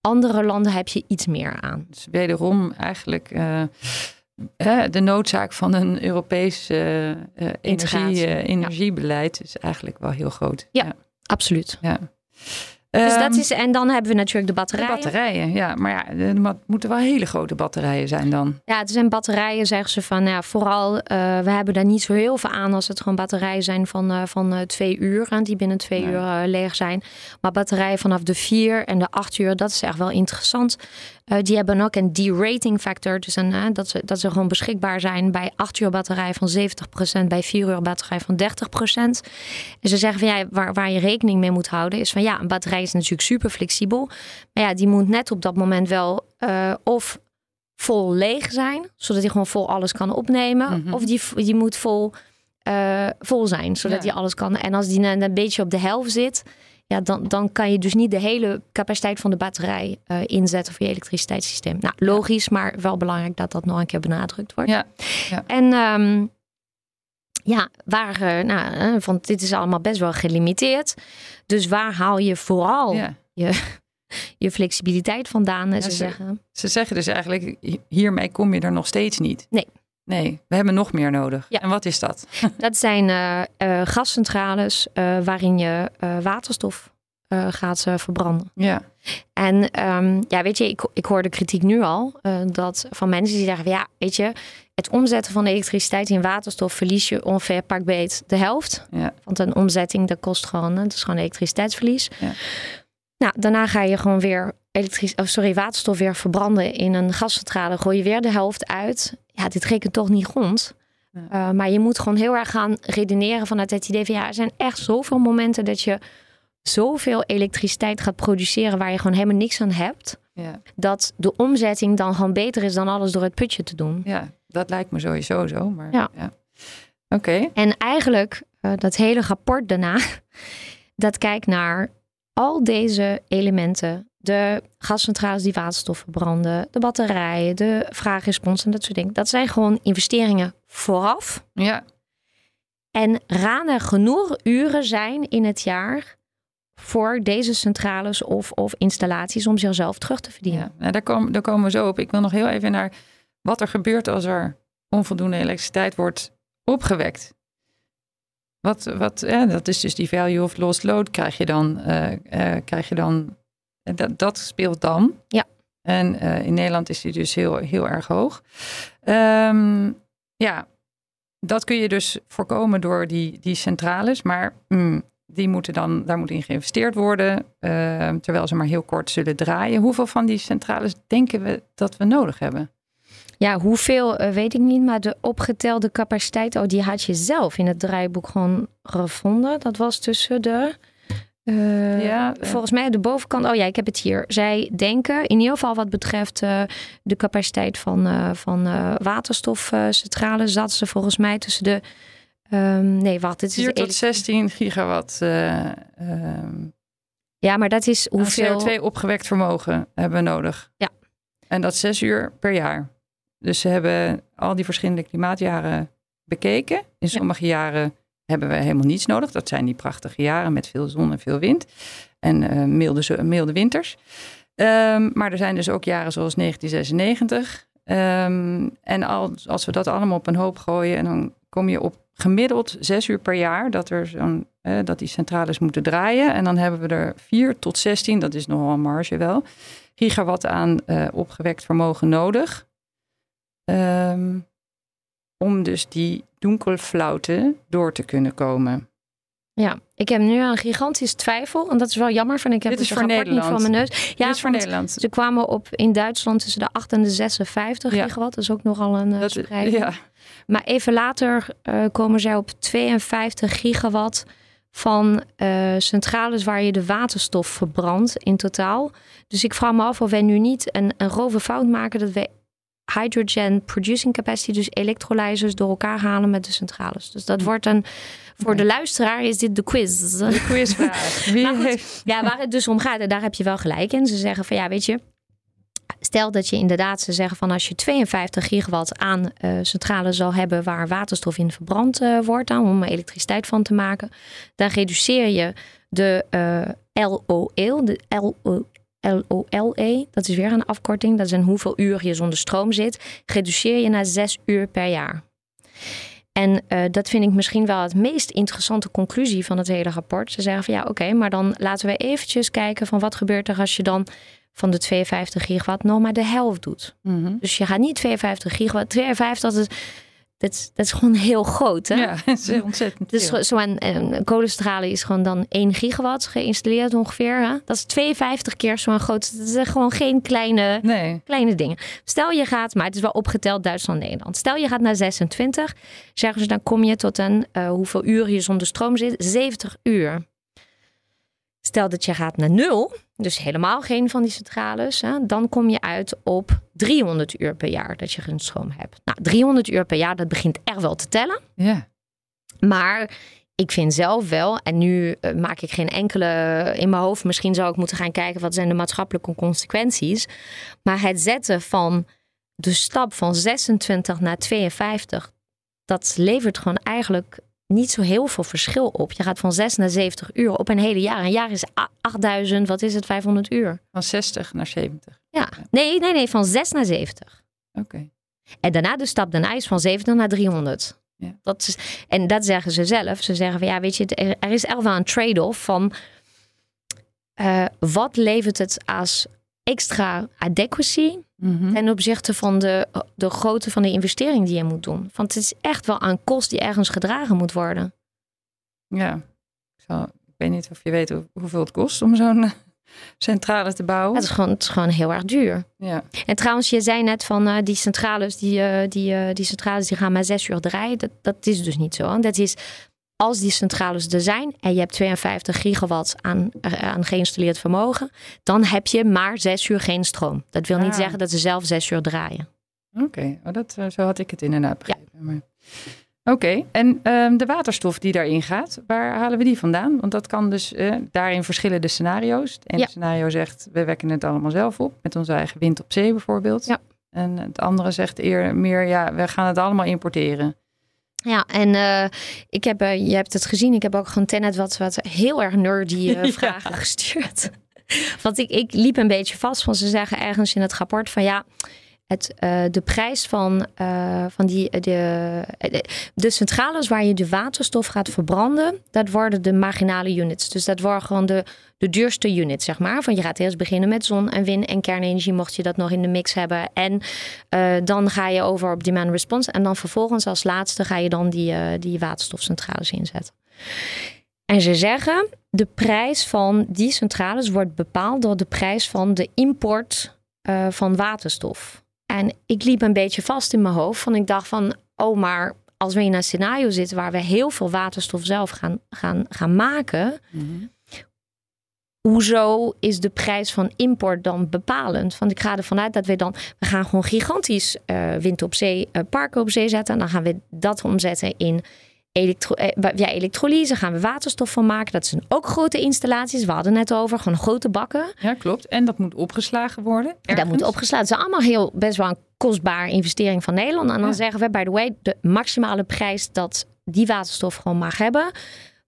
andere landen heb je iets meer aan. Dus wederom eigenlijk. Uh de noodzaak van een Europees uh, energie, uh, energiebeleid is eigenlijk wel heel groot. Ja, absoluut. Ja. Dus dat Ehm, is, en dan hebben we natuurlijk de de batterijen. batterijen, ja. Maar ja, het moeten wel hele grote batterijen zijn dan. Ja, het zijn batterijen, zeggen ze van, nou ja, vooral, eh, we hebben daar niet zo heel veel aan als het gewoon batterijen zijn van, eh, van eh, twee uur, die binnen twee Nee. uur leeg zijn. Maar batterijen vanaf de vier en de acht uur, dat is echt wel interessant. Die hebben ook een derating factor, dus een, dat, ze, dat ze gewoon beschikbaar zijn bij acht uur batterij van 70%, bij vier uur batterij van 30%. En ze zeggen van ja, waar, waar je rekening mee moet houden, is van ja, een batterij is natuurlijk super flexibel. Maar ja, die moet net op dat moment wel eh, of vol leeg zijn, zodat hij gewoon vol alles kan opnemen. Mhm. Of die, die moet vol, eh, vol zijn, zodat Ja. hij alles kan. En als die net een beetje op de helft zit, ja, dan, dan kan je dus niet de hele capaciteit van de batterij eh, inzetten voor je elektriciteitssysteem. Nou, logisch, maar wel belangrijk dat dat nog een keer benadrukt wordt. Ja. En ehm, ja, waar, eh, nou, eh, want dit is allemaal best wel gelimiteerd. Dus waar haal je vooral ja. je flexibiliteit vandaan? Ja, ze ze- zeggen, Ze zeggen dus eigenlijk, hi- hiermee kom je er nog steeds niet. Nee. Nee, we hebben nog meer nodig. Ja. En wat is dat? dat zijn eh, gascentrales waarin je waterstof eh, gaat eh, verbranden. Ja, En ehm, ja, weet je, ik, ik hoor de kritiek nu al eh, dat van mensen die zeggen: ja, weet je, het omzetten van de elektriciteit in waterstof verlies je ongeveer pak beet de helft. ja, Want een omzetting, dat kost gewoon, dat is gewoon elektriciteitsverlies. Ja. Nou, daarna ga je gewoon weer elektrisch, oh, sorry, waterstof weer verbranden in een gascentrale. Gooi je weer de helft uit. Ja, dit rekent toch niet rond. Ja. Uh, maar je moet gewoon heel erg gaan redeneren vanuit het idee van ja, er zijn echt zoveel momenten dat je zoveel elektriciteit gaat produceren waar je gewoon helemaal niks aan hebt. ja, Dat de omzetting dan gewoon beter is dan alles door het putje te doen. ja, dat lijkt me sowieso zo. Maar, Ja. ja. Oké, En eigenlijk, uh, dat hele rapport daarna, dat kijkt naar al deze elementen. De gascentrales die waterstof verbranden, de batterijen, de vraagrespons en dat soort dingen. Dat zijn gewoon investeringen vooraf. ja, En er genoeg uren zijn in het jaar voor deze centrales of, of installaties om zichzelf terug te verdienen? ja. Nou, daar, komen, daar komen we zo op. Ik wil nog heel even naar wat er gebeurt als er onvoldoende elektriciteit wordt opgewekt. Wat, wat, ja, dat is dus die value of lost load krijg je dan. eh, eh, krijg je dan dat, dat speelt dan. Ja. En uh, in Nederland is die dus heel, heel erg hoog. Um, ja, dat kun je dus voorkomen door die, die centrales. Maar mm, die moeten dan, daar moet in geïnvesteerd worden. Uh, terwijl ze maar heel kort zullen draaien. Hoeveel van die centrales denken we dat we nodig hebben? Ja, hoeveel uh, weet ik niet, maar de opgetelde capaciteit, oh, die had je zelf in het draaiboek gewoon gevonden. Dat was tussen de, uh, ja, volgens mij de bovenkant. Oh ja, ik heb het hier. Zij denken, in ieder geval wat betreft uh, de capaciteit van, van waterstofcentrales, zat ze volgens mij tussen de, um, nee, wat, het is 4 tot 16 gigawatt. Um, ja, maar dat is hoeveel CO2 opgewekt vermogen hebben we nodig. Ja. En dat zes uur per jaar. Dus ze hebben al die verschillende klimaatjaren bekeken. In sommige ja. jaren hebben we helemaal niets nodig. Dat zijn die prachtige jaren met veel zon en veel wind. En uh, milde, milde winters. Um, maar er zijn dus ook jaren zoals 1996. Um, en als, als we dat allemaal op een hoop gooien... en dan kom je op gemiddeld zes uur per jaar... dat, er zo'n, dat die centrales moeten draaien. En dan hebben we er 4 tot 16, dat is nogal een marge wel... gigawatt aan uh, opgewekt vermogen nodig... Um, om dus die donkelflauten door te kunnen komen. Ja, ik heb nu een gigantisch twijfel. En dat is wel jammer, van ik heb Dit is het voor rapport Nederland. niet van mijn neus. Ja, Dit is voor Nederland. Ze kwamen op in Duitsland tussen de 8 en de 56 Ja. gigawatt. Dat is ook nogal een Dat, spreiding. ja, Maar even later uh, komen zij op 52 gigawatt van uh, centrales waar je de waterstof verbrandt in totaal. Dus ik vraag me af of wij nu niet een, een grove fout maken dat we hydrogen producing capacity, dus electrolyzers door elkaar halen met de centrales. Dus dat wordt een, voor Oké. de luisteraar is dit de quiz. de quizvraag. Wie Maar goed, heeft... Ja, waar het dus om gaat, en daar heb je wel gelijk in. Ze zeggen van ja, weet je, stel dat je inderdaad, ze zeggen van als je 52 gigawatt aan uh, centrale zal hebben waar waterstof in verbrand uh, wordt, dan, om elektriciteit van te maken, dan reduceer je de uh, LOE, de LO, LOLE, dat is weer een afkorting, dat is een hoeveel uur je zonder stroom zit, reduceer je naar 6 uur per jaar. En uh, dat vind ik misschien wel het meest interessante conclusie van het hele rapport. Ze zeggen van ja, oké, maar dan laten we eventjes kijken van wat gebeurt er als je dan van de 52 gigawatt nog maar de helft doet. Mhm. Dus je gaat niet 52 gigawatt. 52, dat is, dat is, dat is gewoon heel groot. Hè? Ja, dat is ontzettend Dus veel. zo'n een kolencentrale is gewoon dan 1 gigawatt geïnstalleerd ongeveer. Hè? Dat is 52 keer zo'n groot. Dat is gewoon geen kleine, Nee, kleine dingen. Stel je gaat, maar het is wel opgeteld Duitsland Nederland. Stel je gaat naar 26, zeggen ze dan kom je tot een eh, hoeveel uur je zonder stroom zit? 70 uur. Stel dat je gaat naar nul, dus helemaal geen van die centrales, hè, dan kom je uit op 300 uur per jaar dat je geen stroom hebt. Nou, 300 uur per jaar, dat begint echt wel te tellen. ja. Maar ik vind zelf wel, en nu eh, maak ik geen enkele in mijn hoofd, misschien zou ik moeten gaan kijken wat zijn de maatschappelijke consequenties. Maar het zetten van de stap van 26 naar 52, dat levert gewoon eigenlijk niet zo heel veel verschil op. Je gaat van 6 naar 70 uur op een hele jaar. Een jaar is a- 8000, wat is het, 500 uur? Van 60 naar 70. Ja, nee, nee, nee, van 6 naar 70. Oké. En daarna de stap daarna is van 70 naar 300. Ja. Dat is, en dat zeggen ze zelf. Ze zeggen van ja, weet je, er er is echt wel een trade-off van eh, wat levert het als extra adequacy Mhm. ten opzichte van de, de grootte van de investering die je moet doen. Want het is echt wel een kost die ergens gedragen moet worden. Ja. Ik, zal, ik weet niet of je weet hoe- hoeveel het kost om zo'n eh, centrale te bouwen. Het is gewoon, het is gewoon heel erg duur. Ja. En trouwens, je zei net van eh, die centrales, die, eh, die, die centrales die gaan maar zes uur draaien. Dat, dat is dus niet zo. Dat is als die centrales er zijn en je hebt 52 gigawatt aan, eh, aan geïnstalleerd vermogen, dan heb je maar zes uur geen stroom. Dat wil niet Ah. zeggen dat ze zelf zes uur draaien. Oké, oh, dat, eh, zo had ik het inderdaad begrepen. Maar... Oké, en ehm, de waterstof die daarin gaat, waar halen we die vandaan? Want dat kan dus, eh, daarin verschillen de scenario's. Het ene Ja. scenario zegt, we wekken het allemaal zelf op, met onze eigen wind op zee bijvoorbeeld. Ja. En het andere zegt eer meer, ja, we gaan het allemaal importeren. Ja, en eh, ik heb, eh, je hebt het gezien, ik heb ook gewoon Tenet wat, wat heel erg nerdy eh, Ja. vragen gestuurd. Want ik, ik liep een beetje vast, want ze zeggen ergens in het rapport van ja, het, eh, de prijs van, eh, van die, de, de, de centrales waar je de waterstof gaat verbranden, dat worden de marginale units. Dus dat worden gewoon de, de duurste units, zeg maar. Van je gaat eerst beginnen met zon en wind en kernenergie, mocht je dat nog in de mix hebben. En eh, dan ga je over op demand response. En dan vervolgens als laatste ga je dan die, eh, die waterstofcentrales inzetten. En ze zeggen, de prijs van die centrales wordt bepaald door de prijs van de import eh, van waterstof. En ik liep een beetje vast in mijn hoofd. Van ik dacht van, oh maar als we in een scenario zitten waar we heel veel waterstof zelf gaan, gaan, gaan maken. Hoezo is de prijs van import dan bepalend? Want ik ga ervan uit dat we dan, we gaan gewoon gigantisch eh, wind op zee, eh, parken op zee zetten. En dan gaan we dat omzetten in elektro, eh, ja, elektrolyse, gaan we waterstof van maken. Dat zijn ook grote installaties. We hadden het net over, gewoon grote bakken. Ja, klopt. En dat moet opgeslagen worden. En dat moet opgeslagen. Het is allemaal heel best wel een kostbare investering van Nederland. En dan Ja. zeggen we, by the way, de maximale prijs dat die waterstof gewoon mag hebben.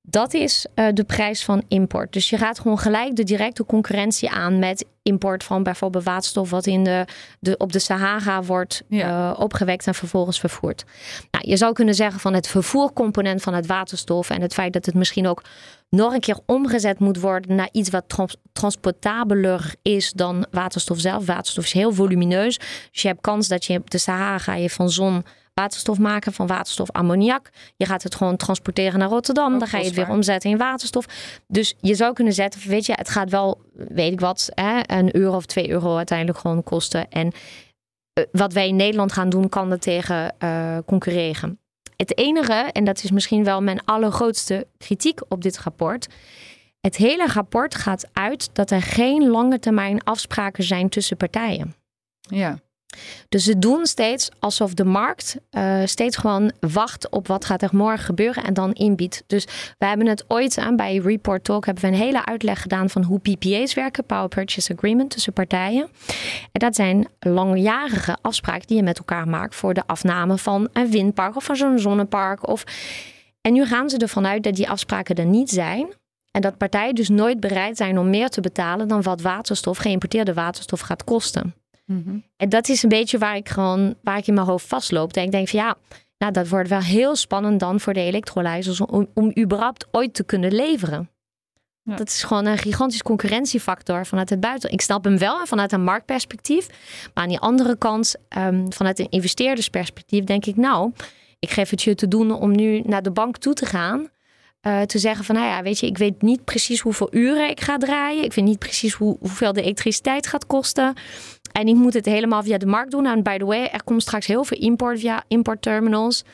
Dat is eh, de prijs van import. Dus je gaat gewoon gelijk de directe concurrentie aan met import van bijvoorbeeld waterstof, wat in de, de, op de Sahara wordt Ja. eh, opgewekt en vervolgens vervoerd. Nou, je zou kunnen zeggen van het vervoercomponent van het waterstof en het feit dat het misschien ook nog een keer omgezet moet worden naar iets wat trans- transportabeler is dan waterstof zelf. Waterstof is heel volumineus. Dus je hebt kans dat je op de Sahara je van zon waterstof maken, van waterstof ammoniak. Je gaat het gewoon transporteren naar Rotterdam. Ook dan ga je het weer omzetten in waterstof. Dus je zou kunnen zetten, weet je, het gaat wel, weet ik wat, hè, een euro of twee euro uiteindelijk gewoon kosten. En eh, wat wij in Nederland gaan doen, kan er tegen eh, concurreren. Het enige, en dat is misschien wel mijn allergrootste kritiek op dit rapport. Het hele rapport gaat uit dat er geen lange termijn afspraken zijn tussen partijen. Ja, Dus ze doen steeds alsof de markt eh, steeds gewoon wacht op wat gaat er morgen gebeuren en dan inbiedt. Dus we hebben het ooit aan bij Report Talk hebben we een hele uitleg gedaan van hoe PPA's werken, Power Purchase Agreement tussen partijen. En dat zijn langjarige afspraken die je met elkaar maakt voor de afname van een windpark of van zo'n zonnepark. Of... En nu gaan ze ervan uit dat die afspraken er niet zijn. En dat partijen dus nooit bereid zijn om meer te betalen dan wat waterstof, geïmporteerde waterstof gaat kosten. Mhm. En dat is een beetje waar ik gewoon waar ik in mijn hoofd vastloop. Dat ik denk van ja, Nou, dat wordt wel heel spannend dan voor de elektrolyzers om, om überhaupt ooit te kunnen leveren. Ja. Dat is gewoon een gigantisch concurrentiefactor vanuit het buiten. Ik snap hem wel vanuit een marktperspectief. Maar aan die andere kant, um, vanuit een investeerdersperspectief, denk ik, nou, ik geef het je te doen om nu naar de bank toe te gaan. Uh, te zeggen van, nou ja, weet je, ik weet niet precies hoeveel uren ik ga draaien. Ik weet niet precies hoe, hoeveel de elektriciteit gaat kosten. En ik moet het helemaal via de markt doen. En by the way, er komt straks heel veel import via importterminals.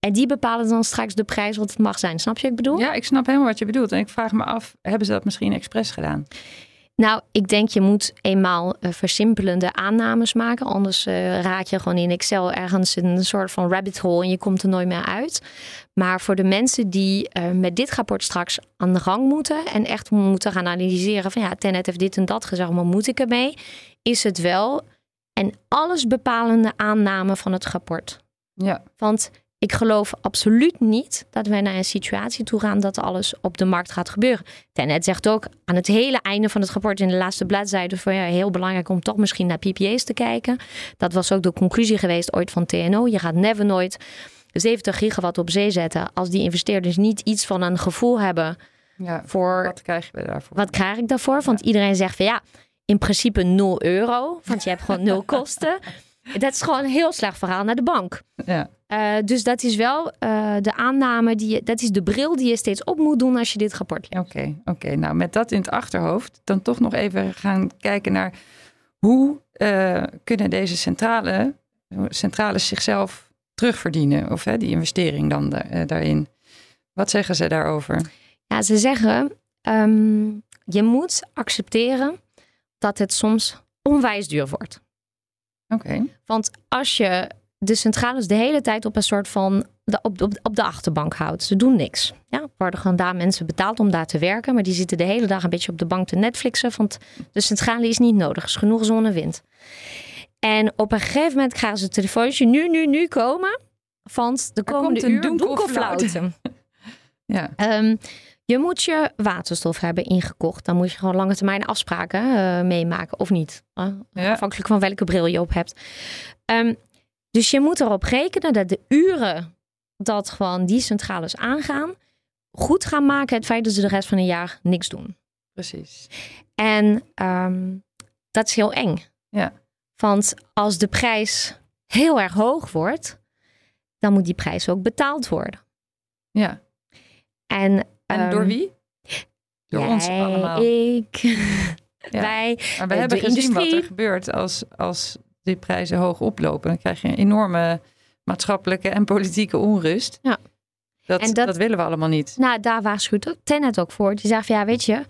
En die bepalen dan straks de prijs wat het mag zijn. Snap je wat ik bedoel? Ja, ik snap helemaal wat je bedoelt. En ik vraag me af, hebben ze dat misschien expres gedaan? Nou, ik denk je moet eenmaal uh, versimpelende aannames maken. Anders uh, raak je gewoon in Excel ergens in een soort van rabbit hole en je komt er nooit meer uit. Maar voor de mensen die uh, met dit rapport straks aan de gang moeten en echt moeten gaan analyseren van ja, Tenet heeft dit en dat gezegd, maar moet ik ermee? Is het wel een allesbepalende aanname van het rapport. Ja. Want ik geloof absoluut niet dat wij naar een situatie toe gaan dat alles op de markt gaat gebeuren. Tenet zegt ook aan het hele einde van het rapport in de laatste bladzijde van ja, heel belangrijk om toch misschien naar PPA's te kijken. Dat was ook de conclusie geweest ooit van TNO. Je gaat never nooit 70 gigawatt op zee zetten als die investeerders niet iets van een gevoel hebben ja, voor wat krijg je daarvoor? Wat krijg ik daarvoor? Want iedereen zegt van ja, in principe 0 euro, want je hebt gewoon nul kosten. Dat is gewoon een heel slecht verhaal naar de bank. Ja. Uh, dus dat is wel uh, de aanname, die je, dat is de bril die je steeds op moet doen als je dit rapport leest. Oké, okay, oké. nou met dat in het achterhoofd, dan toch nog even gaan kijken naar hoe uh, kunnen deze centrale, centrales zichzelf terugverdienen? Of hè, die investering dan daarin. Wat zeggen ze daarover? Ja, ze zeggen, um, je moet accepteren dat het soms onwijs duur wordt. Oké. Want als je de centrales de hele tijd op een soort van de, op, op, op de achterbank houdt. Ze doen niks. Ja, er worden gewoon daar mensen betaald om daar te werken. Maar die zitten de hele dag een beetje op de bank te Netflixen. Want de centrale is niet nodig. Er is genoeg zon en wind. En op een gegeven moment krijgen ze een telefoontje. Nu, nu, nu komen. Want de komende uur doenkelfluiten. ja. Um, je moet je waterstof hebben ingekocht. Dan moet je gewoon lange termijn afspraken uh, meemaken of niet. Uh, ja. Afhankelijk van welke bril je op hebt. Um, dus je moet erop rekenen dat de uren dat gewoon die centrales aangaan, goed gaan maken het feit dat ze de rest van het jaar niks doen. Precies. En um, dat is heel eng. Ja. Want als de prijs heel erg hoog wordt, dan moet die prijs ook betaald worden. Ja. En, en um, door wie? Door jij, ons allemaal. Ik. Ja. Wij. Maar we hebben gezien industrie. wat er gebeurt als, als die prijzen hoog oplopen. Dan krijg je een enorme maatschappelijke en politieke onrust. Ja. Dat, en dat, dat willen we allemaal niet. Nou, daar waarschuwt Tenet ook voor. Die zegt, ja, weet je,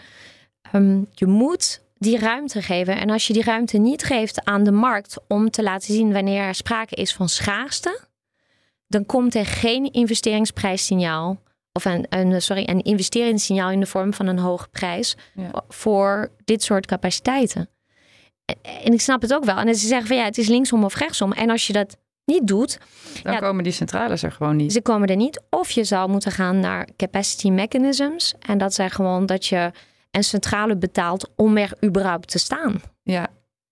um, je moet die ruimte geven. En als je die ruimte niet geeft aan de markt om te laten zien wanneer er sprake is van schaarste, dan komt er geen investeringsprijssignaal of een, een, sorry, een investeringssignaal in de vorm van een hoge prijs ja. voor dit soort capaciteiten. En ik snap het ook wel. En ze zeggen van ja, het is linksom of rechtsom. En als je dat niet doet, dan ja, komen die centrales er gewoon niet. Ze komen er niet. Of je zou moeten gaan naar capacity mechanisms. En dat zijn gewoon dat je een centrale betaalt om er überhaupt te staan. Ja,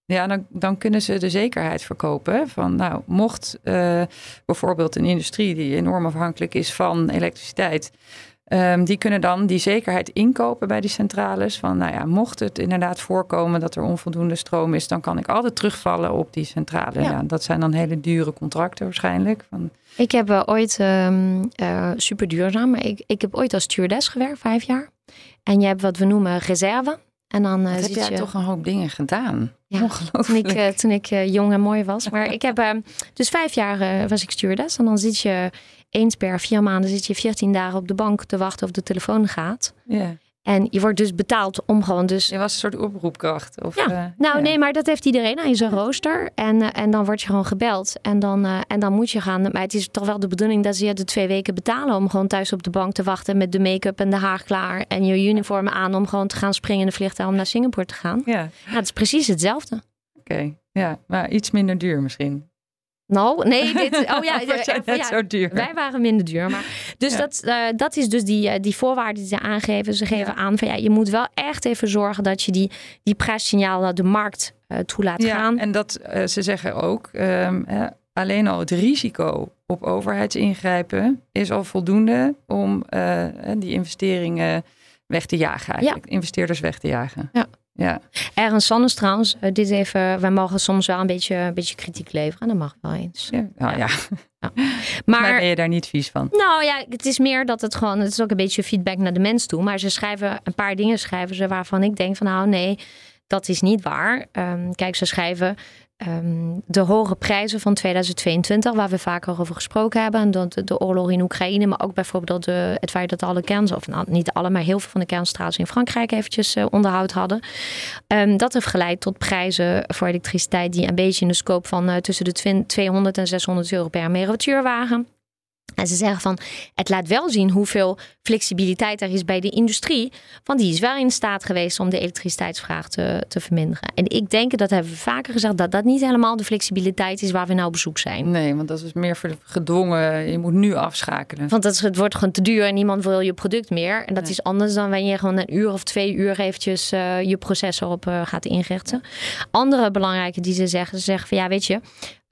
ja, dan, dan kunnen ze de zekerheid verkopen. Van nou, mocht uh, bijvoorbeeld een industrie die enorm afhankelijk is van elektriciteit. Um, die kunnen dan die zekerheid inkopen bij die centrales. Van nou ja, mocht het inderdaad voorkomen dat er onvoldoende stroom is, dan kan ik altijd terugvallen op die centrale. Ja. ja dat zijn dan hele dure contracten waarschijnlijk. Van... Ik heb uh, ooit um, uh, super duurzaam, maar ik, ik heb ooit als stewardess gewerkt, vijf jaar. En je hebt wat we noemen reserve. En dan uh, heb jij je... toch een hoop dingen gedaan. Ja, Ongelooflijk. Toen ik, uh, toen ik uh, jong en mooi was. Maar ik heb uh, dus vijf jaar was ik stewardess. En dan zit je eens per vier maanden zit je 14 dagen op de bank te wachten of de telefoon gaat. Ja. En je wordt dus betaald om gewoon dus... Je was een soort oproepkracht? Of, ja, uh, nou ja. nee, maar dat heeft iedereen aan zijn rooster. En, uh, en dan word je gewoon gebeld. En dan, uh, en dan moet je gaan. Maar het is toch wel de bedoeling dat ze je de twee weken betalen... om gewoon thuis op de bank te wachten met de make-up en de haar klaar... en je uniform aan om gewoon te gaan springen in de vliegtuig om naar Singapore te gaan. Ja. Nou, het is precies hetzelfde. Oké, okay. ja, maar iets minder duur misschien. Nou, nee, dit, oh ja, ja, ja zo duur. wij waren minder duur. Maar, dus ja. dat, uh, dat is dus die, uh, die voorwaarden die ze aangeven. Ze geven aan van ja, je moet wel echt even zorgen dat je die, die prijssignaal naar de markt uh, toe laat ja, gaan. En dat ze zeggen ook, um, alleen al het risico op overheidsingrijpen is al voldoende om die investeringen weg te jagen. Eigenlijk. Investeerders weg te jagen. Ja. Ja. Ergens anders trouwens, uh, dit even, wij mogen soms wel een beetje, een beetje kritiek leveren. Dat mag wel eens. Ja, nou, ja. ja. Maar ben je daar niet vies van? Nou ja, het is meer dat het gewoon, het is ook een beetje feedback naar de mens toe. Maar ze schrijven een paar dingen schrijven ze waarvan ik denk van nou nee, dat is niet waar. Um, kijk, ze schrijven um, de hoge prijzen van 2022, waar we vaker over gesproken hebben. En dat de, oorlog in Oekraïne, maar ook bijvoorbeeld de, het feit dat alle kern, of nou, niet alle, maar heel veel van de kerncentrales in Frankrijk eventjes uh, onderhoud hadden. Um, dat heeft geleid tot prijzen voor elektriciteit die een beetje in de scope van uh, tussen de 200 en 600 euro per megawattuur waren. En ze zeggen van het laat wel zien hoeveel flexibiliteit er is bij de industrie. Want die is wel in staat geweest om de elektriciteitsvraag te, te verminderen. En ik denk, dat hebben we vaker gezegd, dat dat niet helemaal de flexibiliteit is waar we nou op bezoek zijn. Nee, want dat is meer gedwongen. Je moet nu afschakelen. Want dat, het wordt gewoon te duur en niemand wil je product meer. En dat is anders dan wanneer je gewoon een uur of twee uur eventjes uh, je processor op uh, gaat inrichten. Andere belangrijke die ze zeggen, ze zeggen van ja, weet je,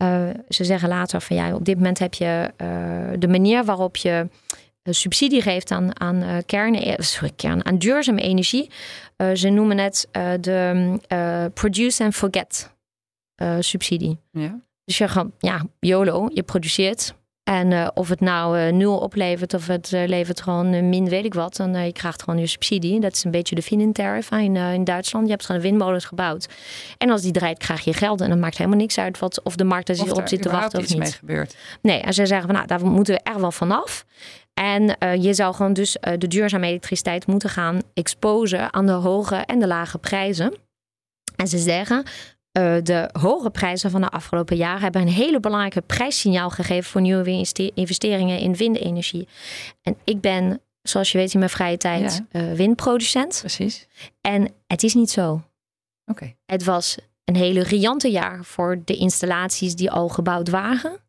uh, ze zeggen later van ja, op dit moment heb je de manier waarop je subsidie geeft aan, aan, uh, kern, sorry, kern, aan duurzame energie. Ze noemen het de produce and forget subsidie. Ja. Dus je gaat, ja, YOLO, je produceert. En of het nou nul oplevert of het levert gewoon min weet ik wat, dan je krijgt gewoon je subsidie. Dat is een beetje de Finnen-tariff in, in Duitsland. Je hebt gewoon windmolens gebouwd. En als die draait, krijg je geld. En dan maakt helemaal niks uit wat, of de markt er zich op zit te wachten of niet. Mee gebeurt. Nee, en ze zeggen van nou, daar moeten we er wel vanaf. En uh, je zou gewoon dus uh, de duurzame elektriciteit moeten gaan exposen aan de hoge en de lage prijzen. En ze zeggen, uh, de hoge prijzen van de afgelopen jaren hebben een hele belangrijke prijssignaal gegeven voor nieuwe investeringen in windenergie. En ik ben, zoals je weet in mijn vrije tijd, ja. windproducent. Precies. En het is niet zo. Oké. Okay. Het was een hele riante jaar voor de installaties die al gebouwd waren.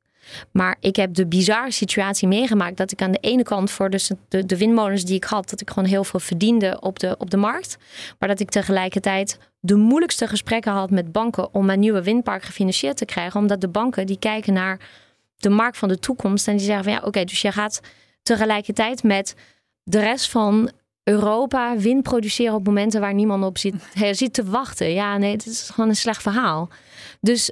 Maar ik heb de bizarre situatie meegemaakt dat ik aan de ene kant voor dus de, de windmolens die ik had, dat ik gewoon heel veel verdiende op de, op de markt. Maar dat ik tegelijkertijd de moeilijkste gesprekken had met banken om mijn nieuwe windpark gefinancierd te krijgen. Omdat de banken die kijken naar de markt van de toekomst en die zeggen van ja, oké, dus je gaat tegelijkertijd met de rest van Europa wind produceren op momenten waar niemand op zit, zit te wachten. Ja, nee, het is gewoon een slecht verhaal. Dus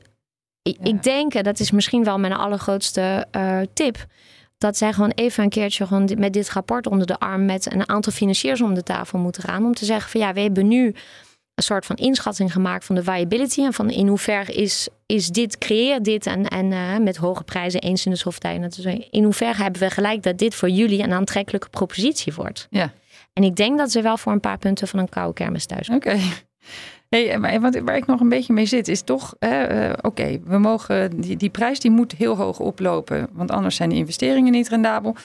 ik denk, dat is misschien wel mijn allergrootste uh, tip. Dat zij gewoon even een keertje gewoon met dit rapport onder de arm met een aantal financiers om de tafel moeten gaan. Om te zeggen van ja, we hebben nu een soort van inschatting gemaakt van de viability. En van in hoeverre is, is dit, creëer dit en, en uh, met hoge prijzen eens in de software. Dus in hoeverre hebben we gelijk dat dit voor jullie een aantrekkelijke propositie wordt. Ja. En ik denk dat ze wel voor een paar punten van een koude kermis thuis Oké. Hey, maar wat, waar ik nog een beetje mee zit, is toch, uh, oké, we mogen, die, die prijs die moet heel hoog oplopen, want anders zijn de investeringen niet rendabel.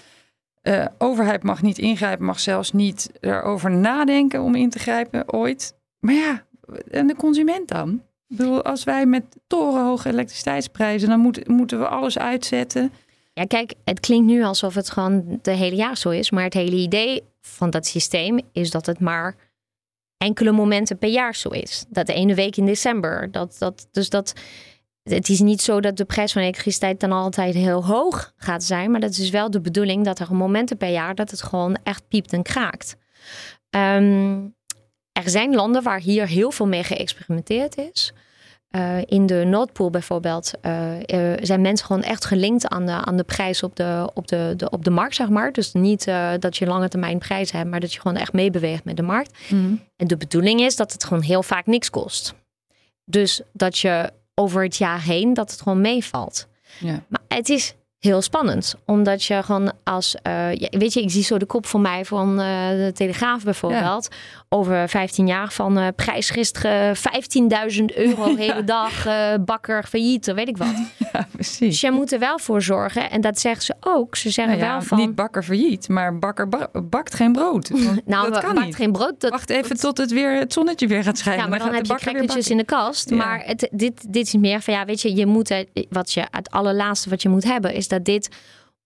Uh, overheid mag niet ingrijpen, mag zelfs niet erover nadenken om in te grijpen ooit. Maar ja, en de consument dan? Ik bedoel, als wij met torenhoge elektriciteitsprijzen, dan moet, moeten we alles uitzetten. Ja, kijk, het klinkt nu alsof het gewoon de hele jaar zo is, maar het hele idee van dat systeem is dat het maar enkele momenten per jaar zo is. Dat de ene week in december. Dat, dat, dus dat, het is niet zo dat de prijs van elektriciteit dan altijd heel hoog gaat zijn. Maar dat is wel de bedoeling dat er momenten per jaar dat het gewoon echt piept en kraakt. Um, er zijn landen waar hier heel veel mee geëxperimenteerd is. Uh, in de Noordpool bijvoorbeeld uh, uh, zijn mensen gewoon echt gelinkt aan de, aan de prijs op de, op, de, de op de markt, zeg maar. Dus niet dat je lange termijn prijzen hebt, maar dat je gewoon echt meebeweegt met de markt. Mm. En de bedoeling is dat het gewoon heel vaak niks kost. Dus dat je over het jaar heen dat het gewoon meevalt. Ja. Maar het is heel spannend. Omdat je gewoon als, uh, weet je, ik zie zo de kop van mij van uh, de Telegraaf bijvoorbeeld. Over 15 jaar van uh, prijs gisteren 15.000 euro hele dag, bakker failliet, weet ik wat. Ja, precies. Dus je moet er wel voor zorgen. En dat zeggen ze ook. Ze zeggen nou ja, wel van... Niet bakker failliet, maar bakker ba bakt geen brood. nou, dat kan bakt niet. geen brood. Dat, Wacht even tot het, weer, het zonnetje weer gaat schijnen. Ja, maar dan, dan heb je crackertjes in de kast. Ja. Maar het, dit, dit is meer van, ja, weet je, je moet, wat je, het allerlaatste wat je moet hebben, is dat dit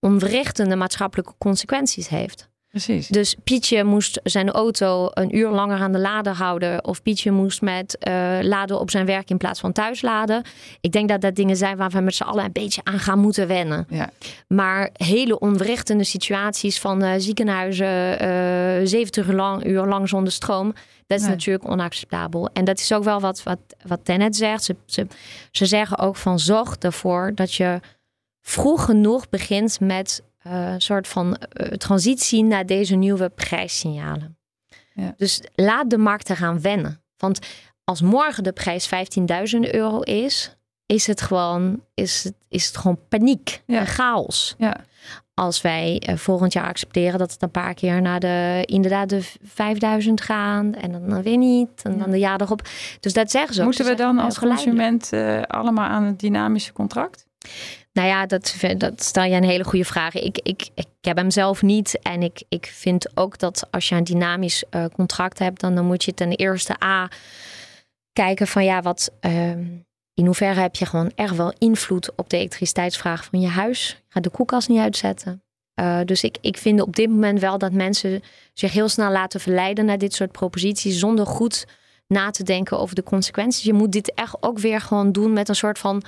onwrichtende maatschappelijke consequenties heeft. Precies. Dus Pietje moest zijn auto een uur langer aan de lader houden. Of Pietje moest met uh, laden op zijn werk in plaats van thuis laden. Ik denk dat dat dingen zijn waar we met z'n allen een beetje aan gaan moeten wennen. Ja. Maar hele onwrichtende situaties van uh, ziekenhuizen, uh, 70 uur lang, uur lang zonder stroom. Dat is Nee. natuurlijk onacceptabel. En dat is ook wel wat, wat, wat Tenet zegt. Ze, ze, ze zeggen ook van zorg ervoor dat je vroeg genoeg begint met eh, een soort van eh, transitie naar deze nieuwe prijssignalen. Ja. Dus laat de markt eraan wennen. Want als morgen de prijs 15.000 euro is, is het gewoon, is het, is het gewoon paniek Ja. en chaos. Ja. Als wij eh, volgend jaar accepteren dat het een paar keer naar de inderdaad de 5000 gaan en dan, dan weer niet en dan de jaar erop. Dus dat zeggen ze ook. Moeten we dan als consument allemaal aan het dynamische contract? Nou ja, dat, dat stel je een hele goede vraag. Ik, ik, ik heb hem zelf niet. En ik, ik vind ook dat als je een dynamisch eh, contract hebt, dan, dan moet je ten eerste A kijken van ja, wat. ehm, in hoeverre heb je gewoon echt wel invloed op de elektriciteitsvraag van je huis? Je gaat de koelkast niet uitzetten. Eh, dus ik, ik vind op dit moment wel dat mensen zich heel snel laten verleiden naar dit soort proposities zonder goed na te denken over de consequenties. Je moet dit echt ook weer gewoon doen met een soort van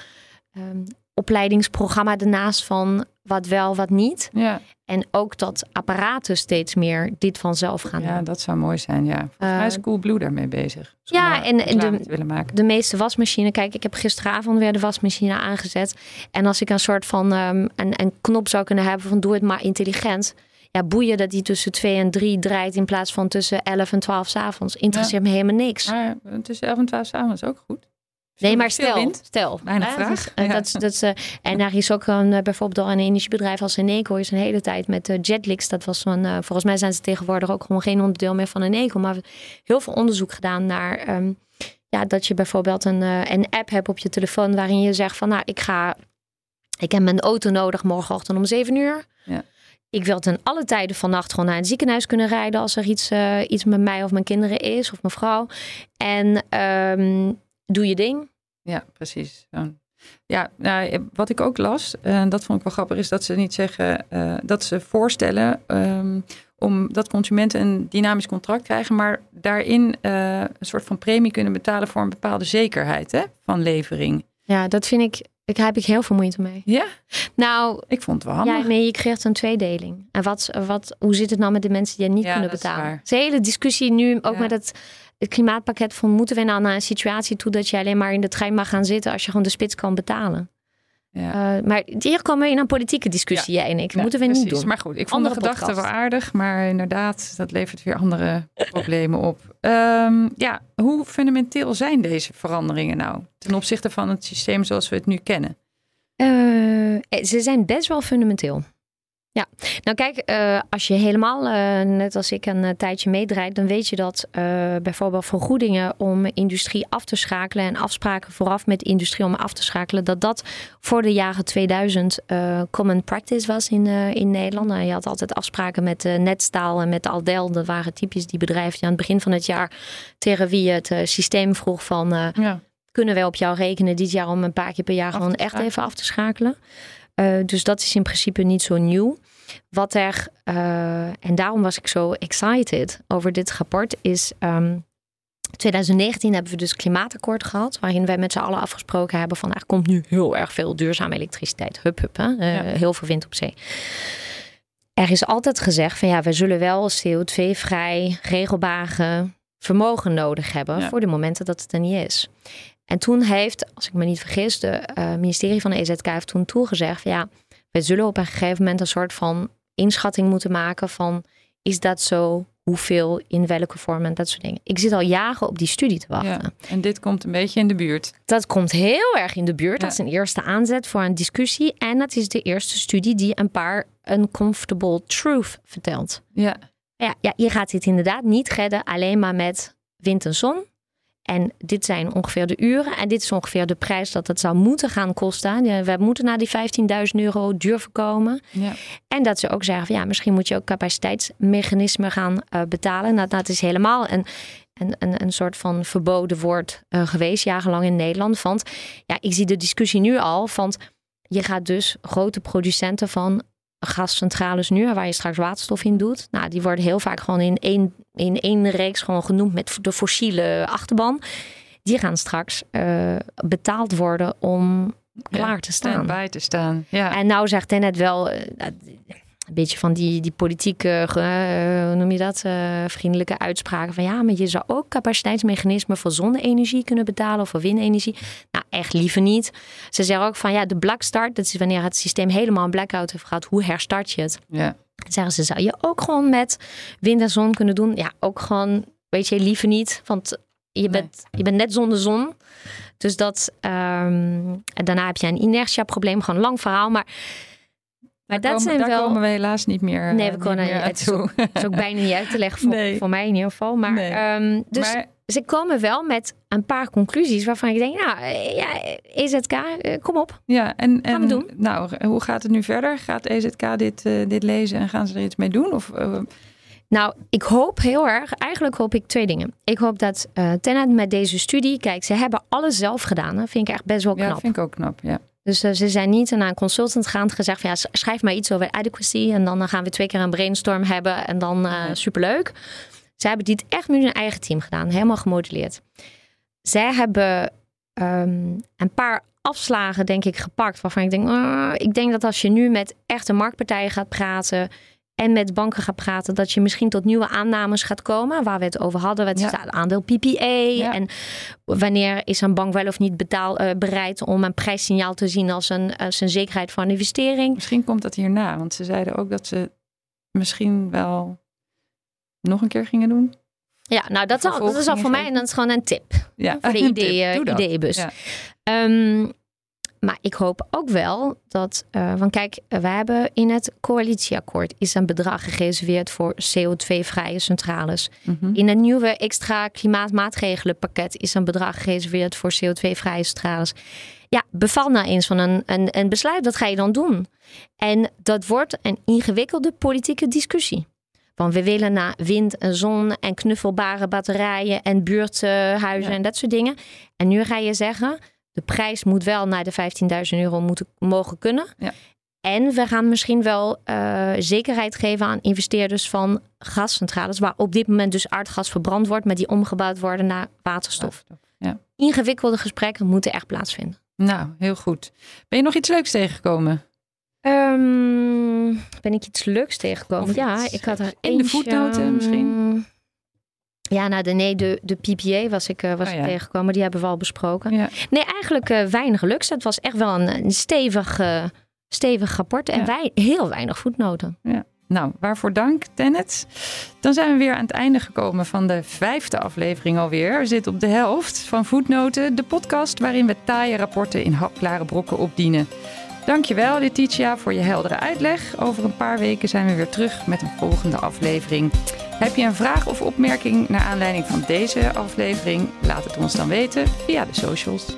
ehm, opleidingsprogramma ernaast van wat wel, wat niet. Ja, En ook dat apparaten steeds meer dit vanzelf gaan ja doen. dat zou mooi zijn. Ja. Volgens Eh, mij is Coolblue daarmee bezig. Ja, en- de-. De meeste wasmachine, kijk, ik heb gisteravond weer de wasmachine aangezet. En als ik een soort van ehm, een, een knop zou kunnen hebben van doe het maar intelligent. Ja, boeien dat die tussen 2 en 3 draait in plaats van tussen 11 en 12 s avonds. Interesseert me helemaal niks. Maar tussen 11 en 12 s'avonds ook goed. Nee, maar stel, stel. Hè, vraag. dat is, eh, Ja. dat eh, en daar is ook een, eh, bijvoorbeeld door een energiebedrijf als Eneco is een hele tijd met Jetlix. Dat was eh, volgens mij zijn ze tegenwoordig ook gewoon geen onderdeel meer van Eneco. Maar heel veel onderzoek gedaan naar ehm, ja, dat je bijvoorbeeld een, een app hebt op je telefoon waarin je zegt van nou, ik ga, ik heb mijn auto nodig morgenochtend om 7 uur. Ja. Ik wil ten alle tijden vannacht gewoon naar het ziekenhuis kunnen rijden als er iets, iets met mij of mijn kinderen is of mijn vrouw. En ehm, doe je ding. Ja, precies. Ja, nou, wat ik ook las, en dat vond ik wel grappig, is dat ze niet zeggen eh, dat ze voorstellen ehm, om dat consumenten een dynamisch contract krijgen, maar daarin eh, een soort van premie kunnen betalen voor een bepaalde zekerheid hè, van levering. Ja, dat vind ik, ik heb ik heel veel moeite mee. Ja, Nou, ik vond het wel handig. ja, nee, je krijgt een tweedeling. En wat, wat, hoe zit het nou met de mensen die het niet Ja, kunnen dat is betalen? waar. Het is een hele discussie nu, ook Ja. met het, het klimaatpakket van moeten we nou naar een situatie toe dat je alleen maar in de trein mag gaan zitten als je gewoon de spits kan betalen. Ja. Eh, maar hier komen we in een politieke discussie, jij en ik. Ja, moeten we precies. niet doen. Maar goed, ik vond Andere de gedachte podcast. wel aardig, maar inderdaad, dat levert weer andere problemen op. Ehm, ja, hoe fundamenteel zijn deze veranderingen nou ten opzichte van het systeem zoals we het nu kennen? Eh, ze zijn best wel fundamenteel. Ja, nou kijk, eh, als je helemaal, eh, net als ik, een eh, tijdje meedraait, dan weet je dat bijvoorbeeld vergoedingen om industrie af te schakelen en afspraken vooraf met industrie om af te schakelen, dat dat voor de jaren 2000 eh, common practice was in, in Nederland. Nou, je had altijd afspraken met Netstaal en met Aldel. Dat waren typisch die bedrijven die aan het begin van het jaar tegen wie het systeem vroeg van Ja, kunnen wij op jou rekenen dit jaar om een paar keer per jaar gewoon echt even af te schakelen. Eh, dus dat is in principe niet zo nieuw. Wat er, eh, en daarom was ik zo excited over dit rapport, is. ehm 2019 hebben we dus klimaatakkoord gehad, waarin wij met z'n allen afgesproken hebben van er komt nu heel erg veel duurzame elektriciteit. Hup, hup, hè? Eh, Ja. heel veel wind op zee. Er is altijd gezegd van ja, we zullen wel CO2-vrij, regelbare vermogen nodig hebben Ja. voor de momenten dat het er niet is. En toen heeft, als ik me niet vergis, de eh, ministerie van de EZK heeft toen toegezegd: van, ja, we zullen op een gegeven moment een soort van inschatting moeten maken van is dat zo, hoeveel, in welke vorm en dat soort dingen. Ik zit al jaren op die studie te wachten. ja. En dit komt een beetje in de buurt. Dat komt heel erg in de buurt. Ja. Dat is een eerste aanzet voor een discussie. En dat is de eerste studie die een paar uncomfortable truth vertelt. Ja, Ja, ja, je gaat dit inderdaad niet redden alleen maar met wind en zon. En dit zijn ongeveer de uren. En dit is ongeveer de prijs dat het zou moeten gaan kosten. We moeten naar die 15.000 euro durven komen. ja. En dat ze ook zeggen van ja, misschien moet je ook capaciteitsmechanismen gaan eh, betalen. Nou, dat is helemaal een, een, een, een soort van verboden woord eh, geweest, jarenlang in Nederland. Want ja, ik zie de discussie nu al van je gaat dus grote producenten van gascentrales nu, waar je straks waterstof in doet. Nou, die worden heel vaak gewoon in één, in één reeks gewoon genoemd met de fossiele achterban. Die gaan straks uh, betaald worden om klaar te staan. bij te staan. Ja. En nou zegt hij net wel, een beetje van die, die politieke, uh, hoe noem je dat, uh, vriendelijke uitspraken van ja, maar je zou ook capaciteitsmechanismen voor zonne-energie kunnen betalen of voor windenergie. Nou, echt liever niet. Ze zeggen ook van ja, de black start, dat is wanneer het systeem helemaal een blackout heeft gehad, hoe herstart je het? Ja. Zeggen ze, zou je ook gewoon met wind en zon kunnen doen? Ja, ook gewoon, weet je, liever niet, want je bent, je bent net zonder zon. Dus dat, um, en daarna heb je een inertia-probleem, gewoon een lang verhaal, maar maar daar dat komen, zijn wel... komen we helaas niet meer Nee, we eh, komen niet het is, ook, is ook bijna niet uit te leggen voor, voor mij in ieder geval. Maar, nee. um, dus maar... ze komen wel met een paar conclusies waarvan ik denk, nou, eh, ja, EZK, eh, kom op. Ja, en, en gaan we doen. nou, hoe gaat het nu verder? Gaat EZK dit, uh, dit lezen en gaan ze er iets mee doen? Of... Uh... Nou, ik hoop heel erg, eigenlijk hoop ik twee dingen. Ik hoop dat uh, Tenet met deze studie, kijk, ze hebben alles zelf gedaan. Dat vind ik echt best wel knap. Ja, vind ik ook knap, ja. Dus uh, ze zijn niet naar een consultant gegaan en gezegd van ja, schrijf maar iets over adequacy en dan gaan we twee keer een brainstorm hebben en dan uh, superleuk. Ze hebben dit echt met hun eigen team gedaan, helemaal gemodelleerd. Zij hebben um, een paar afslagen denk ik gepakt waarvan ik denk, uh, ik denk dat als je nu met echte marktpartijen gaat praten, en met banken gaat praten, dat je misschien tot nieuwe aannames gaat komen. Waar we het over hadden. Het ja. aandeel PPA. En wanneer is een bank wel of niet betaal, uh, bereid om een prijssignaal te zien als een, als een zekerheid van investering. Misschien komt dat hierna. Want ze zeiden ook dat ze misschien wel nog een keer gingen doen. Ja, nou dat, al, dat is al voor mij en dat is gewoon een tip. Ja, voor de idee, ideeënbus. Ja. Um, maar ik hoop ook wel dat, uh, want kijk, we hebben in het coalitieakkoord is een bedrag gereserveerd voor CO2-vrije centrales. Mhm. In het nieuwe extra klimaatmaatregelenpakket is een bedrag gereserveerd voor CO2-vrije centrales. Ja, beval nou eens van een, een, een besluit, wat ga je dan doen? En dat wordt een ingewikkelde politieke discussie. Want we willen naar wind en zon en knuffelbare batterijen en buurthuizen en dat soort dingen. En nu ga je zeggen, de prijs moet wel naar de 15.000 euro moeten, mogen kunnen. Ja. En we gaan misschien wel uh, zekerheid geven aan investeerders van gascentrales, waar op dit moment dus aardgas verbrand wordt, maar die omgebouwd worden naar waterstof. Ja. Ingewikkelde gesprekken moeten echt plaatsvinden. Nou, heel goed. Ben je nog iets leuks tegengekomen? Um, ben ik iets leuks tegengekomen? ja, ik had er in de voetnoten misschien. Ja, nou, de, nee, de, de PPA was ik, uh, was oh, tegengekomen. Die hebben we al besproken. Ja. Nee, eigenlijk uh, weinig luxe. Het was echt wel een, een stevig, uh, stevig rapport. En wij, heel weinig voetnoten. Ja. Nou, waarvoor dank, Tennet. Dan zijn we weer aan het einde gekomen van de vijfde aflevering alweer. We zitten op de helft van Voetnoten, de podcast waarin we taaie rapporten in hapklare brokken opdienen. Dankjewel Letitia voor je heldere uitleg. Over een paar weken zijn we weer terug met een volgende aflevering. Heb je een vraag of opmerking naar aanleiding van deze aflevering? Laat het ons dan weten via de socials.